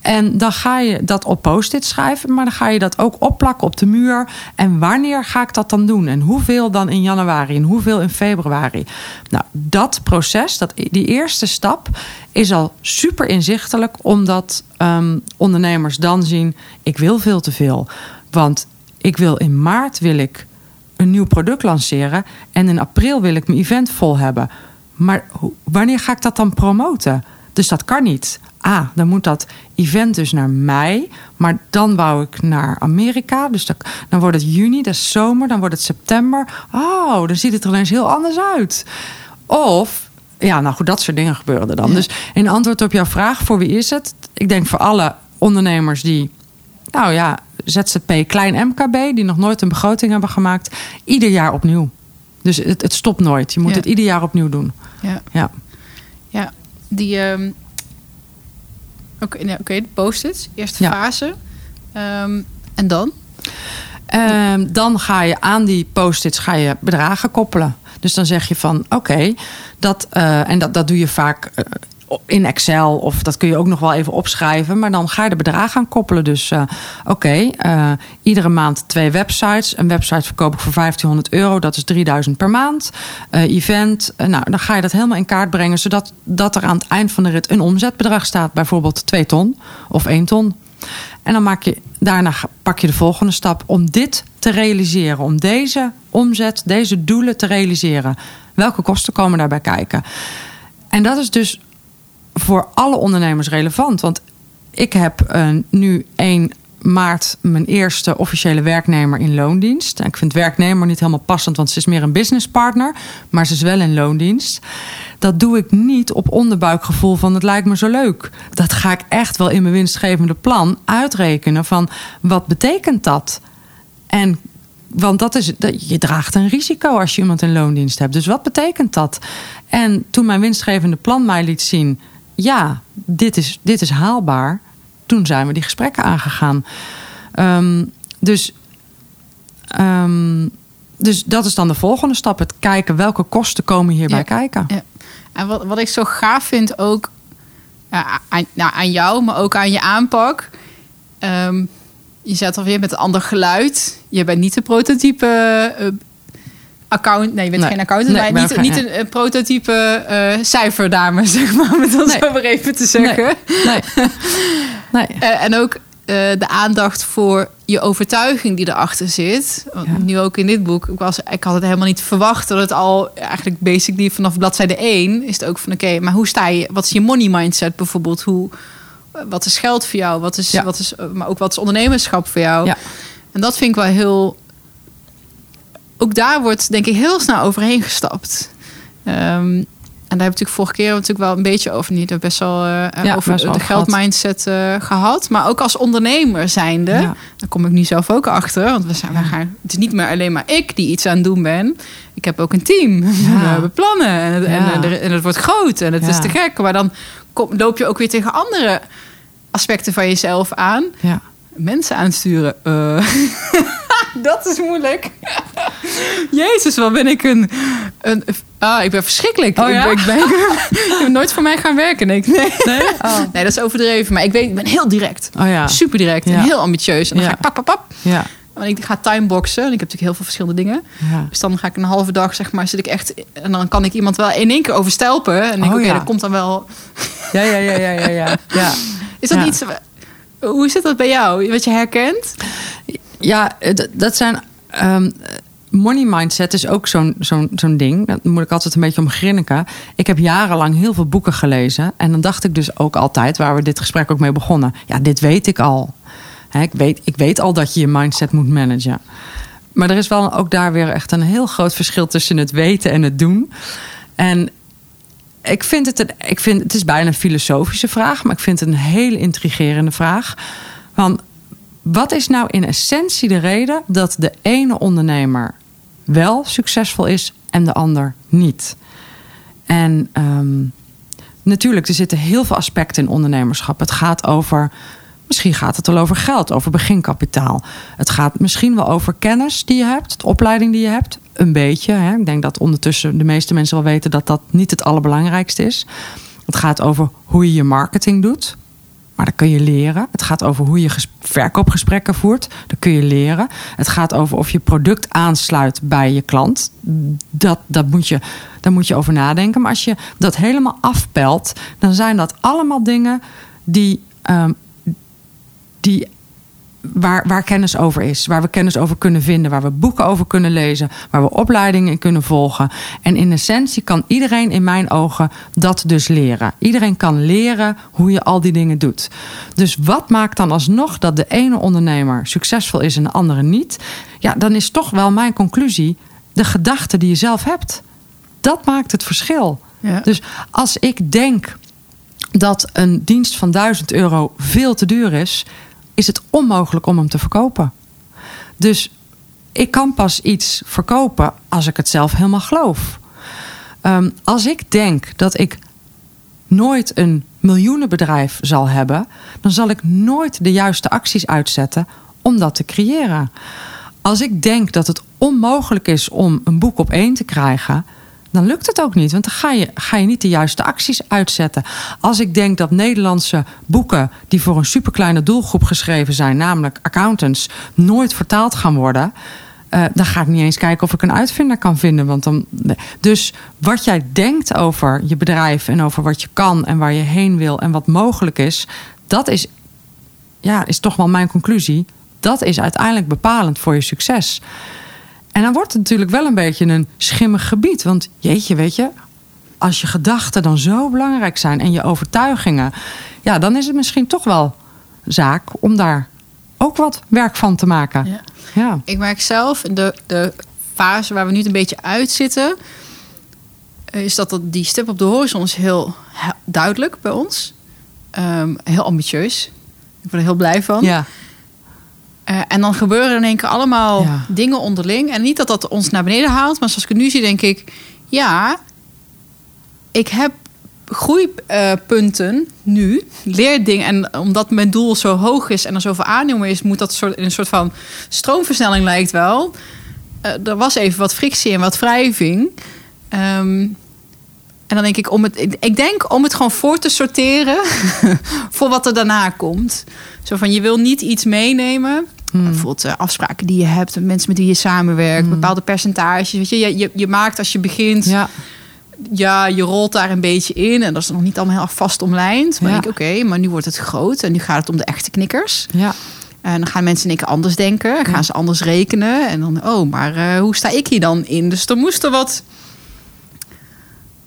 En dan ga je dat op post-it schrijven, maar dan ga je dat ook opplakken op de muur. En wanneer ga ik dat dan doen? En hoeveel dan in januari en hoeveel in februari? Nou, dat proces, dat, die eerste stap, is al super inzichtelijk, omdat ehm, ondernemers dan zien: ik wil veel te veel. Want ik wil in maart wil ik een nieuw product lanceren en in april wil ik mijn event vol hebben. Maar wanneer ga ik dat dan promoten? Dus dat kan niet. Ah, dan moet dat event dus naar mei. Maar dan wou ik naar Amerika. Dus dan, dan wordt het juni, dat is zomer. Dan wordt het september. Oh, dan ziet het er ineens heel anders uit. Of, ja, nou goed, dat soort dingen gebeuren er dan. Dus in antwoord op jouw vraag, voor wie is het? Ik denk voor alle ondernemers die, nou ja, ZZP, klein MKB, die nog nooit een begroting hebben gemaakt. Ieder jaar opnieuw. Dus het, het stopt nooit. Je moet Ja. het ieder jaar opnieuw doen. Ja, Ja. ja. die... ehm, Oké, post-its. Eerste Ja. fase. Ehm, en dan? Ehm, dan ga je aan die post-its ga je bedragen koppelen. Dus dan zeg je van oké, dat, eh, en dat, dat doe je vaak eh, in Excel of dat kun je ook nog wel even opschrijven. Maar dan ga je de bedragen aan koppelen. Dus uh, oké, uh, iedere maand twee websites. Een website verkoop ik voor 1500 euro. Dat is 3000 per maand. Uh, event. nou, dan ga je dat helemaal in kaart brengen. Zodat dat er aan het eind van de rit een omzetbedrag staat. Bijvoorbeeld 2 ton of 1 ton. En dan maak je, daarna pak je de volgende stap om dit te realiseren. Om deze omzet, deze doelen te realiseren. Welke kosten komen daarbij kijken? En dat is dus voor alle ondernemers relevant. Want ik heb uh, nu 1 maart mijn eerste officiële werknemer in loondienst. En ik vind werknemer niet helemaal passend, want ze is meer een businesspartner. Maar ze is wel in loondienst. Dat doe ik niet op onderbuikgevoel van het lijkt me zo leuk. Dat ga ik echt wel in mijn winstgevende plan uitrekenen van wat betekent dat? En want dat is, je draagt een risico als je iemand in loondienst hebt. Dus wat betekent dat? En toen mijn winstgevende plan mij liet zien: ja, dit is, dit is haalbaar. Toen zijn we die gesprekken aangegaan. Um, dus, um, dus dat is dan de volgende stap: het kijken welke kosten komen hierbij ja. kijken. Ja. En wat, wat ik zo gaaf vind ook ja, aan, nou, aan jou, maar ook aan je aanpak. Um, je zet alweer met een ander geluid. Je bent niet de prototype uh, account. Nee, je bent geen accountant, nee, maar niet, geen, niet een, een, prototype uh, cijferdame, [laughs] zeg maar, om het dan nee. zo maar even te zeggen. Nee. nee. [laughs] uh, en ook de aandacht voor je overtuiging die erachter zit. Ja. Nu ook in dit boek. Ik, was, ik had het helemaal niet verwacht dat het al eigenlijk basically vanaf bladzijde 1 is het ook van oké, maar hoe sta je? Wat is je money mindset bijvoorbeeld? Hoe wat is geld voor jou? Wat is, wat is, maar ook wat is ondernemerschap voor jou? Ja. En dat vind ik wel heel. Ook daar wordt denk ik heel snel overheen gestapt. Um, en daar heb ik natuurlijk vorige keer natuurlijk wel een beetje over niet best wel uh, ja, over best wel de geldmindset uh, gehad. Maar ook als ondernemer zijnde, ja. daar kom ik nu zelf ook achter. Want we zijn, we gaan, het is niet meer alleen maar ik die iets aan het doen ben. Ik heb ook een team. [laughs] We hebben plannen en het, en, en, het wordt groot en het is te gek. Maar dan kom, loop je ook weer tegen andere aspecten van jezelf aan. Ja. Mensen aansturen. Uh. [laughs] [laughs] dat is moeilijk. [laughs] Jezus, wat ben ik een. een ah, ik ben verschrikkelijk. Oh, ja? ik, ben, ik ben [laughs] nooit voor mij gaan werken. Nee, nee. Nee? Oh. nee, dat is overdreven. Maar ik, weet, ik ben heel direct. Oh, ja. Super direct en heel ambitieus. En dan ga ik pap, pap, pap. Ja. Want ik ga timeboxen. En ik heb natuurlijk heel veel verschillende dingen. Ja. Dus dan ga ik een halve dag, zeg maar, zit ik echt. En dan kan ik iemand wel in één keer overstelpen. En denk ik, oh, oké, okay, dat komt dan wel. Ja, ja, ja, ja, ja. ja. ja. Is dat iets. Hoe zit dat bij jou? Wat je herkent? Ja, dat zijn. Um, money mindset is ook zo'n zo'n zo'n ding. Daar moet ik altijd een beetje om grinniken. Ik heb jarenlang heel veel boeken gelezen. En dan dacht ik dus ook altijd, waar we dit gesprek ook mee begonnen. Ja, dit weet ik al. Ik, weet, ik weet al dat je je mindset moet managen. Maar er is wel ook daar weer echt een heel groot verschil tussen het weten en het doen. En ik vind het, een, ik vind, het is bijna een filosofische vraag, maar ik vind het een hele intrigerende vraag. Van wat is nou in essentie de reden dat de ene ondernemer wel succesvol is en de ander niet? En um, natuurlijk, er zitten heel veel aspecten in ondernemerschap. Het gaat over Misschien gaat het al over geld, over beginkapitaal. Het gaat misschien wel over kennis die je hebt, de opleiding die je hebt. Een beetje. Hè. Ik denk dat ondertussen de meeste mensen wel weten dat dat niet het allerbelangrijkste is. Het gaat over hoe je je marketing doet. Maar dat kun je leren. Het gaat over hoe je verkoopgesprekken voert. Dat kun je leren. Het gaat over of je product aansluit bij je klant. Dat, dat moet je, daar moet je over nadenken. Maar als je dat helemaal afpelt, dan zijn dat allemaal dingen die um, die, waar, waar kennis over is. Waar we kennis over kunnen vinden. Waar we boeken over kunnen lezen. Waar we opleidingen in kunnen volgen. En in essentie kan iedereen in mijn ogen dat dus leren. Iedereen kan leren hoe je al die dingen doet. Dus wat maakt dan alsnog dat de ene ondernemer succesvol is en de andere niet? Ja, dan is toch wel mijn conclusie de gedachte die je zelf hebt. Dat maakt het verschil. Ja. Dus als ik denk dat een dienst van 1000 euro veel te duur is, is het onmogelijk om hem te verkopen. Dus ik kan pas iets verkopen als ik het zelf helemaal geloof. Um, als ik denk dat ik nooit een miljoenenbedrijf zal hebben, dan zal ik nooit de juiste acties uitzetten om dat te creëren. Als ik denk dat het onmogelijk is om een boek op één te krijgen, dan lukt het ook niet. Want dan ga je, ga je niet de juiste acties uitzetten. Als ik denk dat Nederlandse boeken die voor een superkleine doelgroep geschreven zijn, namelijk accountants, nooit vertaald gaan worden. Uh, dan ga ik niet eens kijken of ik een uitvinder kan vinden. Want dan, dus wat jij denkt over je bedrijf en over wat je kan en waar je heen wil en wat mogelijk is, dat is, ja, is toch wel mijn conclusie. Dat is uiteindelijk bepalend voor je succes. En dan wordt het natuurlijk wel een beetje een schimmig gebied. Want jeetje, weet je, als je gedachten dan zo belangrijk zijn en je overtuigingen, ja, dan is het misschien toch wel zaak om daar ook wat werk van te maken. Ja. ja. Ik merk zelf in de, de fase waar we nu een beetje uitzitten, is dat die stip op de horizon is heel duidelijk bij ons. Um, heel ambitieus. Ik ben er heel blij van. Ja. Uh, en dan gebeuren in één keer allemaal dingen onderling. En niet dat dat ons naar beneden haalt, maar zoals ik het nu zie, denk ik: ja, ik heb groeipunten uh, nu, leerdingen. En omdat mijn doel zo hoog is en er zoveel aannemen is, moet dat soort, in een soort van stroomversnelling lijkt wel. Uh, er was even wat frictie en wat wrijving. Um, en dan denk ik, om het, ik denk om het gewoon voor te sorteren [laughs] voor wat er daarna komt. Zo van, je wil niet iets meenemen. Hmm. Bijvoorbeeld uh, afspraken die je hebt, mensen met wie je samenwerkt, hmm. bepaalde percentages. Weet je, je, je, je, maakt als je begint, ja. ja, je rolt daar een beetje in. En dat is nog niet allemaal heel vast omlijnd. Maar ja. ik, oké, maar nu wordt het groot en nu gaat het om de echte knikkers. Ja. En dan gaan mensen in één keer anders denken, gaan ze anders rekenen. En dan, oh, maar uh, hoe sta ik hier dan in? Dus er moest er wat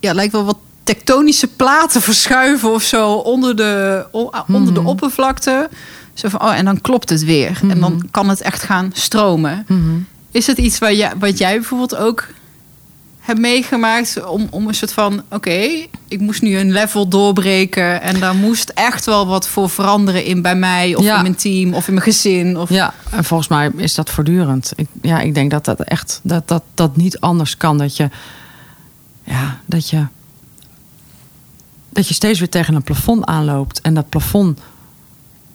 ja, lijkt wel wat tektonische platen [laughs] verschuiven of zo onder de, onder de mhm. oppervlakte. Zo van, oh, en dan klopt het weer. En dan mhm. kan het echt gaan stromen. Mhm. Is het iets wat jij, wat jij bijvoorbeeld ook hebt meegemaakt om, om een soort van, oké, ik moest nu een level doorbreken en daar moest echt wel wat voor veranderen in bij mij of in mijn team of in mijn gezin. Of... Ja, en volgens mij is dat voortdurend. Ik, ja, ik denk dat dat echt dat, dat, dat niet anders kan. Dat je ja, dat je, dat je steeds weer tegen een plafond aanloopt. En dat plafond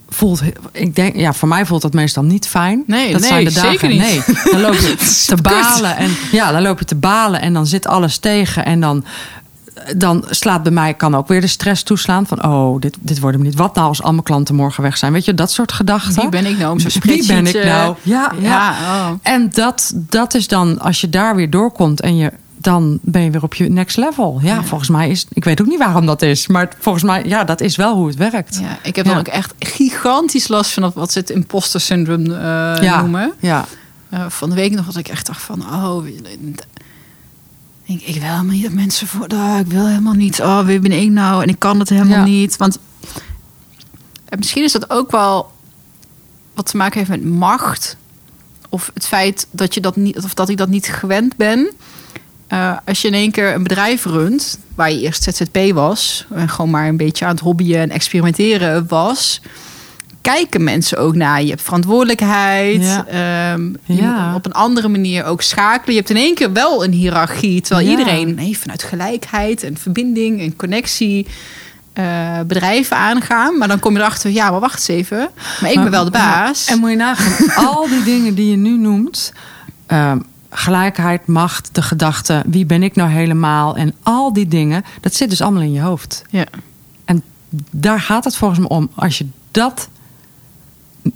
voelt, ik denk, ja, voor mij voelt dat meestal niet fijn. Nee, dat nee, zijn de dagen. Zeker niet. Nee, dan loop je [laughs] te balen en ja, dan loop je te balen en dan zit alles tegen en dan dan slaat bij mij kan ook weer de stress toeslaan van oh dit, dit wordt hem niet. Wat nou als al mijn klanten morgen weg zijn? Weet je dat soort gedachten? Wie ben ik nou om zo Wie ben ik nou? Ja, ja. ja oh. En dat dat is dan als je daar weer doorkomt en je dan ben je weer op je next level. Ja, volgens mij is. Ik weet ook niet waarom dat is. Maar volgens mij, ja, dat is wel hoe het werkt. Ja, ik heb dan ook echt gigantisch last van wat ze het imposter syndrome uh, ja, noemen. Ja. Uh, van de week nog had ik echt dacht van, oh, ik, ik wil helemaal niet dat mensen voor, oh, ik wil helemaal niet. Oh, wie ben ik nou? En ik kan het helemaal niet. Want misschien is dat ook wel wat te maken heeft met macht. Of het feit dat je dat niet, of dat ik dat niet gewend ben. Uh, als je in één keer een bedrijf runt, waar je eerst ZZP was, en gewoon maar een beetje aan het hobbyen en experimenteren was, kijken mensen ook naar. Je hebt verantwoordelijkheid. Ja. Um, ja. op een andere manier ook schakelen. Je hebt in één keer wel een hiërarchie. Terwijl ja. iedereen nee, vanuit gelijkheid en verbinding en connectie uh, bedrijven aangaan. Maar dan kom je erachter, ja, maar wacht eens even. Maar ik ben wel de baas. En moet je nagaan, al die [laughs] dingen die je nu noemt. Um, gelijkheid, macht, de gedachte, wie ben ik nou helemaal en al die dingen, dat zit dus allemaal in je hoofd. Ja. En daar gaat het volgens mij om. Als je dat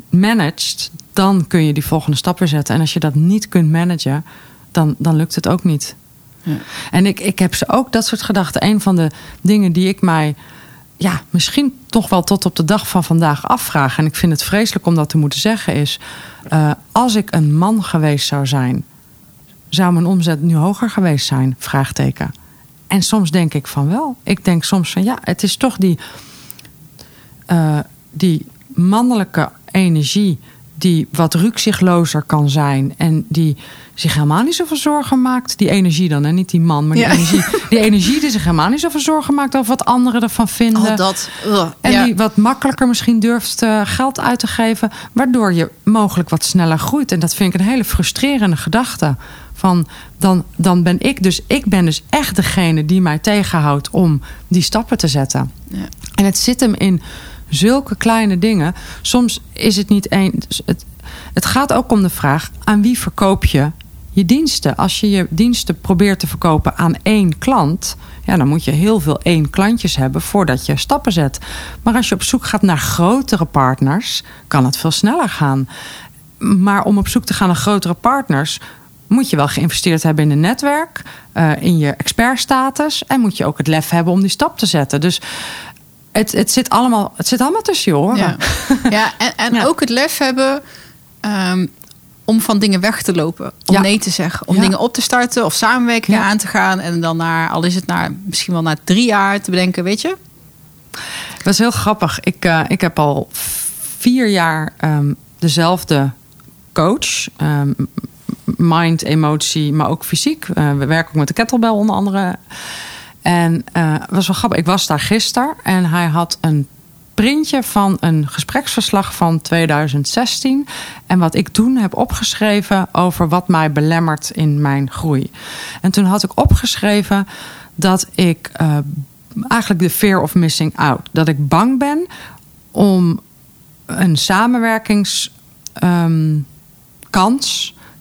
managt, dan kun je die volgende stap weer zetten. En als je dat niet kunt managen, dan, dan lukt het ook niet. Ja. En ik, ik heb ze ook dat soort gedachten. Een van de dingen die ik mij ja, misschien toch wel tot op de dag van vandaag afvraag. En ik vind het vreselijk om dat te moeten zeggen, is uh, als ik een man geweest zou zijn zou mijn omzet nu hoger geweest zijn? Vraagteken. En soms denk ik van wel. Ik denk soms van ja, het is toch die, uh, die mannelijke energie die wat rukzichtlozer kan zijn en die zich helemaal niet zoveel zorgen maakt. Die energie dan, en niet die man, maar die, energie, die energie die zich helemaal niet zoveel zorgen maakt over wat anderen ervan vinden. Oh, dat, en die wat makkelijker misschien durft uh, geld uit te geven, waardoor je mogelijk wat sneller groeit. En dat vind ik een hele frustrerende gedachte. Van dan, dan ben ik dus, ik ben dus echt degene die mij tegenhoudt om die stappen te zetten. Ja. En het zit hem in zulke kleine dingen. Soms is het niet één. Het, het gaat ook om de vraag: aan wie verkoop je je diensten. Als je je diensten probeert te verkopen aan één klant, ja, dan moet je heel veel één klantjes hebben voordat je stappen zet. Maar als je op zoek gaat naar grotere partners, kan het veel sneller gaan. Maar om op zoek te gaan naar grotere partners, moet je wel geïnvesteerd hebben in een netwerk, uh, in je expertstatus en moet je ook het lef hebben om die stap te zetten. Dus het, het, zit, allemaal, het zit allemaal tussen je oren. Ja, ja en, en ook het lef hebben. Um, om van dingen weg te lopen. Om nee te zeggen. Om dingen op te starten of samenwerkingen aan te gaan. En dan naar, al is het naar, misschien wel na drie jaar te bedenken, weet je? Dat is heel grappig. Ik, uh, ik heb al vier jaar um, dezelfde coach. Um, mind, emotie, maar ook fysiek. Uh, we werken ook met de kettlebell onder andere. En uh, was wel grappig. Ik was daar gisteren en hij had een printje van een gespreksverslag van 2016. En wat ik toen heb opgeschreven over wat mij belemmert in mijn groei. En toen had ik opgeschreven dat ik uh, eigenlijk de fear of missing out. Dat ik bang ben om een samenwerkingskans um,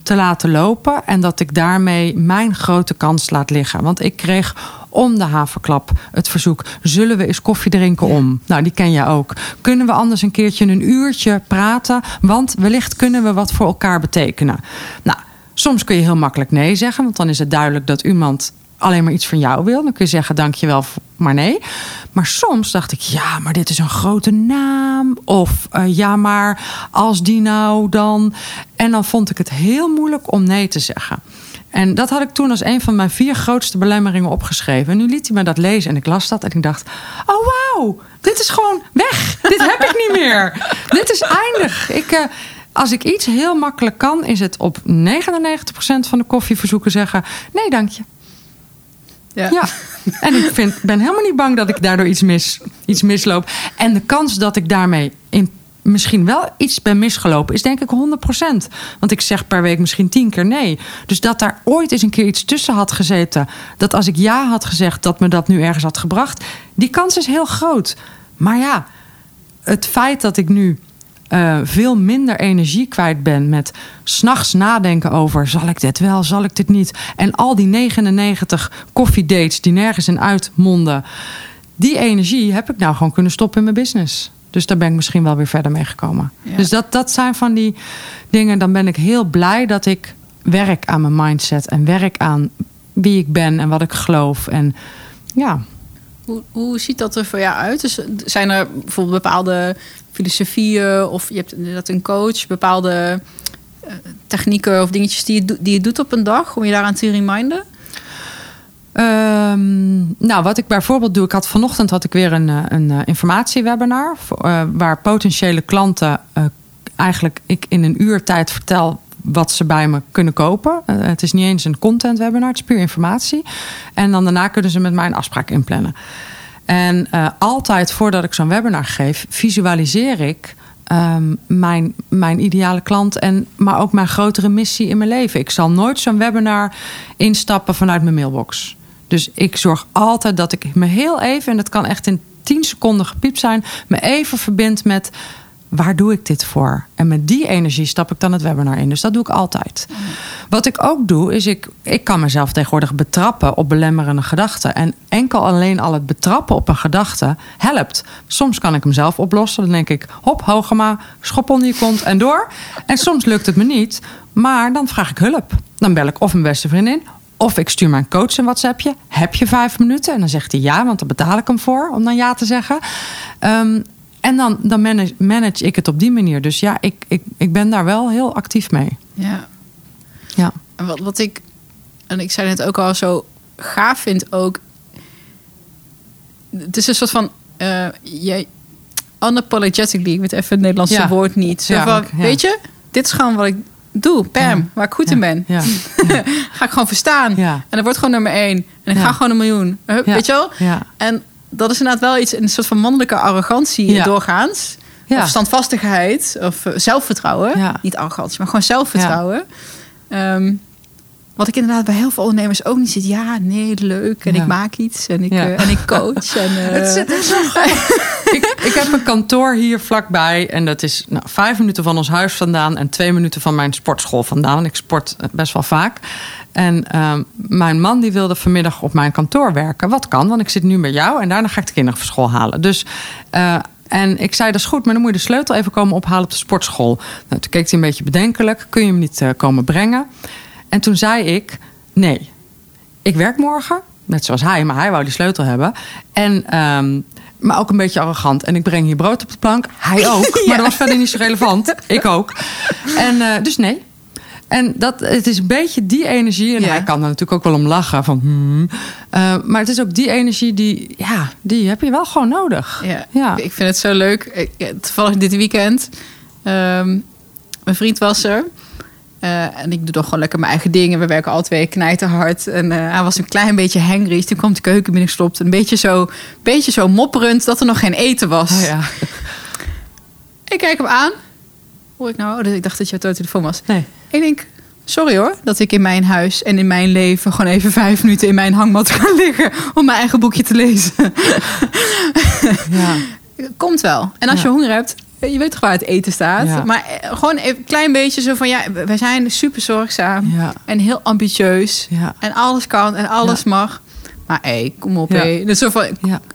te laten lopen. En dat ik daarmee mijn grote kans laat liggen. Want ik kreeg om de haverklap het verzoek: zullen we eens koffie drinken om? Nou, die ken je ook. Kunnen we anders een keertje een uurtje praten? Want wellicht kunnen we wat voor elkaar betekenen. Nou, soms kun je heel makkelijk nee zeggen, want dan is het duidelijk dat iemand alleen maar iets van jou wil. Dan kun je zeggen dankjewel, maar nee. Maar soms dacht ik, ja, maar dit is een grote naam. Of uh, ja, maar als die nou dan. En dan vond ik het heel moeilijk om nee te zeggen. En dat had ik toen als een van mijn vier grootste belemmeringen opgeschreven. En nu liet hij me dat lezen en ik las dat en ik dacht: Oh wauw, dit is gewoon weg. dit heb ik niet meer. [laughs] Dit is eindig. Ik, uh, als ik iets heel makkelijk kan, is het op 99% van de koffieverzoeken zeggen: Nee, dank je. Ja. En ik vind, ben helemaal niet bang dat ik daardoor iets, mis, iets misloop. En de kans dat ik daarmee in misschien wel iets ben misgelopen, is denk ik 100%. Want ik zeg per week misschien tien keer nee. Dus dat daar ooit eens een keer iets tussen had gezeten, dat als ik ja had gezegd, dat me dat nu ergens had gebracht, die kans is heel groot. Maar ja, het feit dat ik nu uh, veel minder energie kwijt ben met s'nachts nadenken over: zal ik dit wel, zal ik dit niet? En al die 99 koffiedates die nergens in uitmonden, die energie heb ik nou gewoon kunnen stoppen in mijn business. Dus daar ben ik misschien wel weer verder mee gekomen. Dus dat, dat zijn van die dingen. Dan ben ik heel blij dat ik werk aan mijn mindset en werk aan wie ik ben en wat ik geloof. En ja. Hoe, hoe ziet dat er voor jou uit? Dus zijn er bijvoorbeeld bepaalde filosofieën of je hebt inderdaad een coach, bepaalde uh, technieken of dingetjes die je, die je doet op een dag om je daaraan te reminden? Um, nou, wat ik bijvoorbeeld doe, ik had vanochtend had ik weer een, eh, een uh, informatiewebinar waar potentiële klanten eigenlijk ik in een uur tijd vertel wat ze bij me kunnen kopen. het is niet eens een content webinar, het is puur informatie. En dan daarna kunnen ze met mij een afspraak inplannen. En altijd voordat ik zo'n webinar geef, visualiseer ik um, mijn, mijn ideale klant en maar ook mijn grotere missie in mijn leven. Ik zal nooit zo'n webinar instappen vanuit mijn mailbox. Dus ik zorg altijd dat ik me heel even, en dat kan echt in 10 seconden gepiept zijn, me even verbind met waar doe ik dit voor? En met die energie stap ik dan het webinar in. Dus dat doe ik altijd. Wat ik ook doe, is ik, ik kan mezelf tegenwoordig betrappen op belemmerende gedachten. En enkel alleen al het betrappen op een gedachte helpt. Soms kan ik hem zelf oplossen. Dan denk ik, hop, Hogema, schop onder je kont en door. En soms lukt het me niet. Maar dan vraag ik hulp. Dan bel ik of mijn beste vriendin of ik stuur mijn coach een WhatsAppje. Heb je vijf minuten? En dan zegt hij ja, want dan betaal ik hem voor om dan ja te zeggen. Um, en dan, dan manage, manage, ik het op die manier. Dus ja, ik, ik, ik ben daar wel heel actief mee. Ja. ja. En wat, wat ik, en ik zei het ook al zo gaaf vind ook. Het is een soort van. Uh, je, unapologetically, ik weet even het Nederlandse woord niet. Zo van, Weet je, dit is gewoon wat ik doe, Pam, waar ik goed in ben. [laughs] Ja. ga ik gewoon verstaan. En dat wordt gewoon nummer één. En ik ga gewoon een miljoen. Weet je wel? En dat is inderdaad wel iets, een soort van mannelijke arrogantie doorgaans. Of standvastigheid of eh, zelfvertrouwen. Niet arrogantie, maar gewoon zelfvertrouwen. Um, wat ik inderdaad bij heel veel ondernemers ook niet zit. Ja, nee, leuk. En ik maak iets. En ik, uh, en ik coach. En, uh... [laughs] het, zit zo [laughs] ik, ik heb een kantoor hier vlakbij. En dat is nou, vijf minuten van ons huis vandaan. En twee minuten van mijn sportschool vandaan. Ik sport best wel vaak. En ehm, mijn man die wilde vanmiddag op mijn kantoor werken. Wat kan, want ik zit nu bij jou. En daarna ga ik de kinderen van school halen. Dus... En ik zei, dat is goed, maar dan moet je de sleutel even komen ophalen op de sportschool. Nou, toen keek hij een beetje bedenkelijk. Kun je hem niet uh, komen brengen? En toen zei ik, nee, ik werk morgen. Net zoals hij, maar hij wou die sleutel hebben. En, um, maar ook een beetje arrogant. En ik breng hier brood op de plank. Hij [laughs] ook. ja. Maar dat was verder niet zo relevant. ik ook. En uh, dus nee. En dat, het is een beetje die energie. En ja. hij kan er natuurlijk ook wel om lachen. Van, hmm. uh, maar het is ook die energie die, ja, die heb je wel gewoon nodig. Ja, ja. ik vind het zo leuk. Ik, toevallig dit weekend. Um, mijn vriend was er. Uh, en ik doe toch gewoon lekker mijn eigen dingen. We werken al twee knijterhard. En uh, hij was een klein beetje hangry. Dus toen kwam de keuken binnengestopt. Een beetje zo, beetje zo mopperend dat er nog geen eten was. Oh ja. ik kijk hem aan. Hoor ik nou? Oh, ik dacht dat je de telefoon was. Nee. Ik denk, sorry hoor, dat ik in mijn huis en in mijn leven gewoon even vijf minuten in mijn hangmat ga liggen om mijn eigen boekje te lezen. ja. [laughs] Komt wel. En als Ja. je honger hebt, je weet toch waar het eten staat. Ja. Maar eh, gewoon een klein beetje zo van ja, wij zijn super zorgzaam Ja. en heel ambitieus. Ja. En alles kan en alles mag. Maar hé, kom op hé. Dus zo van,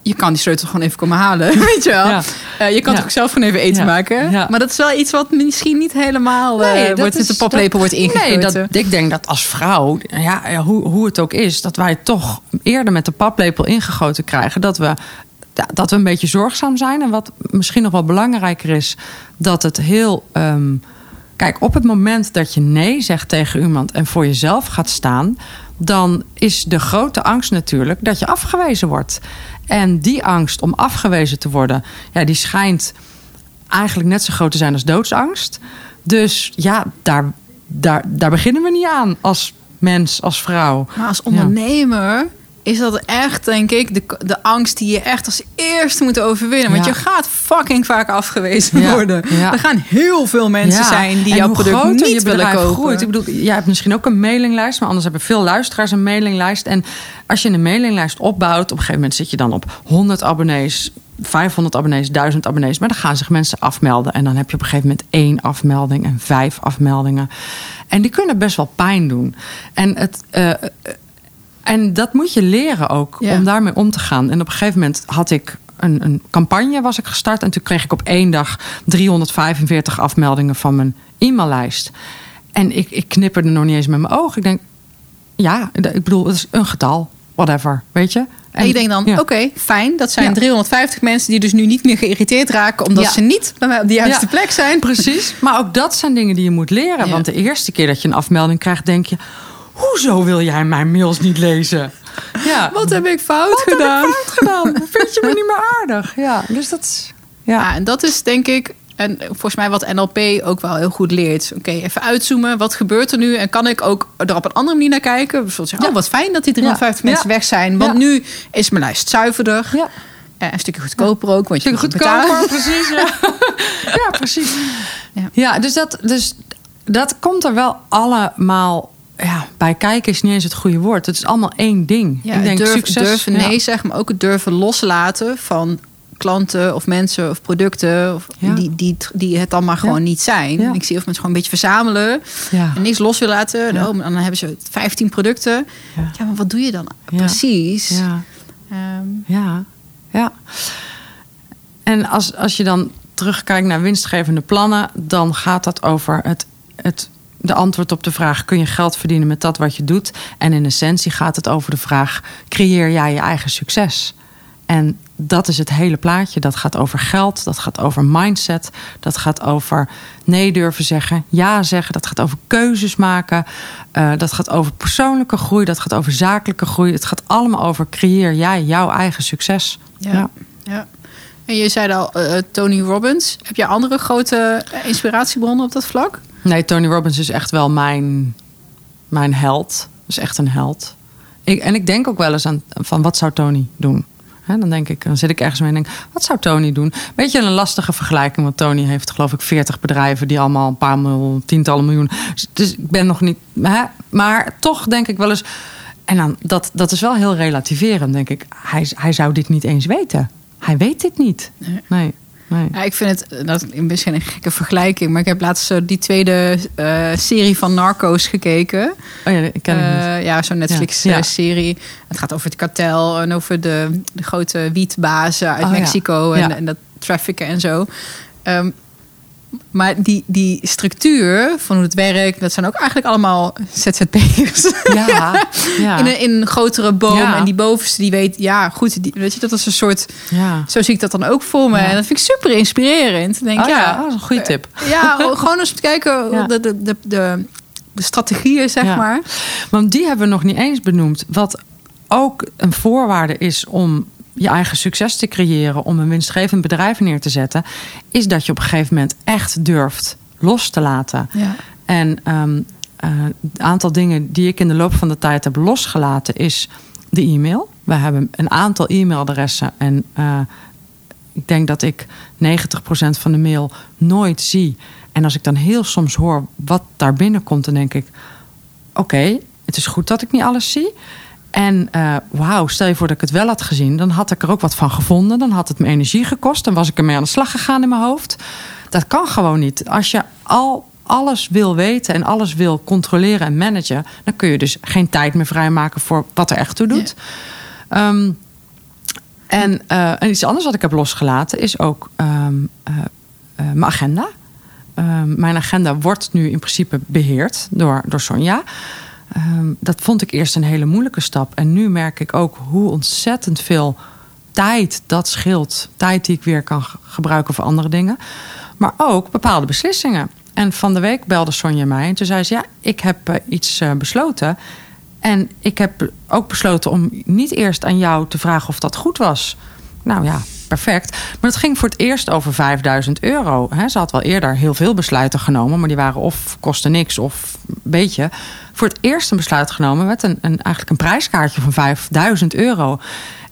je kan die sleutel gewoon even komen halen, [laughs] weet je wel. Eh, je kan toch ook zelf gewoon even eten maken. Maar dat is wel iets wat misschien niet helemaal eh, Nee, wordt is- de paplepel wordt ingegoten. Nee, dat, ik denk dat als vrouw, ja, hoe, hoe het ook is, dat wij toch eerder met de paplepel ingegoten krijgen. Dat we, dat we een beetje zorgzaam zijn. En wat misschien nog wel belangrijker is, dat het heel. ehm, kijk, op het moment dat je nee zegt tegen iemand en voor jezelf gaat staan, dan is de grote angst natuurlijk dat je afgewezen wordt. En die angst om afgewezen te worden, ja, die schijnt eigenlijk net zo groot te zijn als doodsangst. Dus ja, daar, daar, daar beginnen we niet aan als mens, als vrouw. Maar als ondernemer is dat echt, denk ik, de, de angst die je echt als eerste moet overwinnen. Want Ja. je gaat fucking vaak afgewezen Ja, worden. ja. Er gaan heel veel mensen zijn die en jouw product niet je willen kopen. Groeit. Ik bedoel, jij hebt misschien ook een mailinglijst, maar anders hebben veel luisteraars een mailinglijst. En als je een mailinglijst opbouwt, op een gegeven moment zit je dan op 100 abonnees. 500 abonnees, 1000 abonnees. Maar dan gaan zich mensen afmelden. En dan heb je op een gegeven moment één afmelding en vijf afmeldingen. En die kunnen best wel pijn doen. En, het, eh, en dat moet je leren ook, Ja. om daarmee om te gaan. En op een gegeven moment had ik een, een campagne was ik gestart. En toen kreeg ik op één dag 345 afmeldingen van mijn e-maillijst. En ik, ik knipperde nog niet eens met mijn ogen. Ik denk, ja, ik bedoel, het is een getal. Whatever, weet je? En je denkt dan, ja. oké, fijn. Dat zijn Ja. 350 mensen die dus nu niet meer geïrriteerd raken... omdat Ja. ze niet bij mij op de juiste plek zijn. Precies. Maar ook dat zijn dingen die je moet leren. Want de eerste keer dat je een afmelding krijgt, denk je... hoezo wil jij mijn mails niet lezen? Ja. Wat heb ik fout Wat heb ik gedaan? fout gedaan? [laughs] Vind je me niet meer aardig? Ja, dus dat is... Ja. Ja, en dat is denk ik, en volgens mij wat NLP ook wel heel goed leert. Oké, even uitzoomen. Wat gebeurt er nu? En kan ik ook er op een andere manier naar kijken? Bijvoorbeeld zeggen, Ja. oh, wat fijn dat die 350 Ja. mensen weg zijn. Want nu is mijn lijst zuiverder. Ja. Eh, een stukje goedkoper ook. Want je Stuk moet betalen. goedkoper, precies. Ja, [laughs] ja precies. Ja. Ja, dus, dat, dus dat komt er wel allemaal ja, bij kijken is niet eens het goede woord. Het is allemaal één ding. Ja, ik denk durf, succes. durven ja. nee zeggen, maar ook het durven loslaten van klanten of mensen of producten of Ja. die, die, die het dan maar gewoon niet zijn. Ja. Ik zie of mensen gewoon een beetje verzamelen en niks los willen laten. Oh, dan hebben ze 15 producten. Ja. Maar wat doe je dan precies? Ja. Ehm, Ja, ja. En als, als je dan terugkijkt naar winstgevende plannen, dan gaat dat over het, het, de antwoord op de vraag: kun je geld verdienen met dat wat je doet? En in essentie gaat het over de vraag: creëer jij je eigen succes? En dat is het hele plaatje. Dat gaat over geld, dat gaat over mindset, dat gaat over nee durven zeggen, ja zeggen, dat gaat over keuzes maken, eh, dat gaat over persoonlijke groei, dat gaat over zakelijke groei. Het gaat allemaal over creëer jij jouw eigen succes. Ja. ja. En je zei al, eh, Tony Robbins. Heb jij andere grote eh, inspiratiebronnen op dat vlak? Nee, Tony Robbins is echt wel mijn, mijn held. Is echt een held. Ik, en ik denk ook wel eens aan van wat zou Tony doen? Dan denk ik, dan zit ik ergens mee en denk, wat zou Tony doen? Weet je, een lastige vergelijking, want Tony heeft geloof ik 40 bedrijven die allemaal een paar miljoen, tientallen miljoen. Dus ik ben nog niet, maar toch denk ik wel eens. En dan, dat, dat is wel heel relativerend, denk ik. Hij, hij zou dit niet eens weten. Hij weet dit niet. Nee. Nee, nee. Ja, ik vind het, dat is misschien een gekke vergelijking, maar ik heb laatst zo die tweede eh, serie van Narcos gekeken. Oh ja, ik ken niet. Eh, ja, zo'n Ja. Netflix-serie. Het gaat over het kartel en over de, de grote wietbazen uit Oh. Mexico en, dat trafficken en zo. Ehm, maar die, die structuur van hoe het werkt, dat zijn ook eigenlijk allemaal ZZP'ers. Ja, [laughs] ja. In, een, in een grotere boom. Ja. En die bovenste die weet, ja goed, die, weet je, dat is een soort. ja. Zo zie ik dat dan ook voor me. En dat vind ik super inspirerend. Denk, Oh ja, oh, dat is een goede tip. ja, gewoon eens kijken [laughs] de, de, de, de, de strategieën, zeg maar. Want die hebben we nog niet eens benoemd. Wat ook een voorwaarde is om je eigen succes te creëren, om een winstgevend bedrijf neer te zetten, is dat je op een gegeven moment echt durft los te laten. Ja. En eh, het aantal dingen die ik in de loop van de tijd heb losgelaten is de e-mail. We hebben een aantal e-mailadressen en eh, ik denk dat ik 90% van de mail nooit zie. En als ik dan heel soms hoor wat daar binnenkomt, dan denk ik: oké, het is goed dat ik niet alles zie. En eh, wauw, stel je voor dat ik het wel had gezien, dan had ik er ook wat van gevonden. Dan had het me energie gekost. Dan was ik ermee aan de slag gegaan in mijn hoofd. Dat kan gewoon niet. Als je al alles wil weten en alles wil controleren en managen, dan kun je dus geen tijd meer vrijmaken voor wat er echt toe doet. Ehm, en, eh, en iets anders wat ik heb losgelaten is ook ehm, eh, eh, mijn agenda. Ehm, mijn agenda wordt nu in principe beheerd door, door Sonja. Ehm, dat vond ik eerst een hele moeilijke stap. En nu merk ik ook hoe ontzettend veel tijd dat scheelt. Tijd die ik weer kan ge- gebruiken voor andere dingen. Maar ook bepaalde beslissingen. En van de week belde Sonja mij. En toen zei ze: Ja, ik heb eh, iets eh, besloten. En ik heb ook besloten om niet eerst aan jou te vragen of dat goed was. Nou ja, perfect. Maar het ging voor het eerst over 5000 euro. Hè, Ze had wel eerder heel veel besluiten genomen, maar die waren of kosten niks of een beetje. Voor het eerst een besluit genomen met een, een, eigenlijk een prijskaartje van 5000 euro.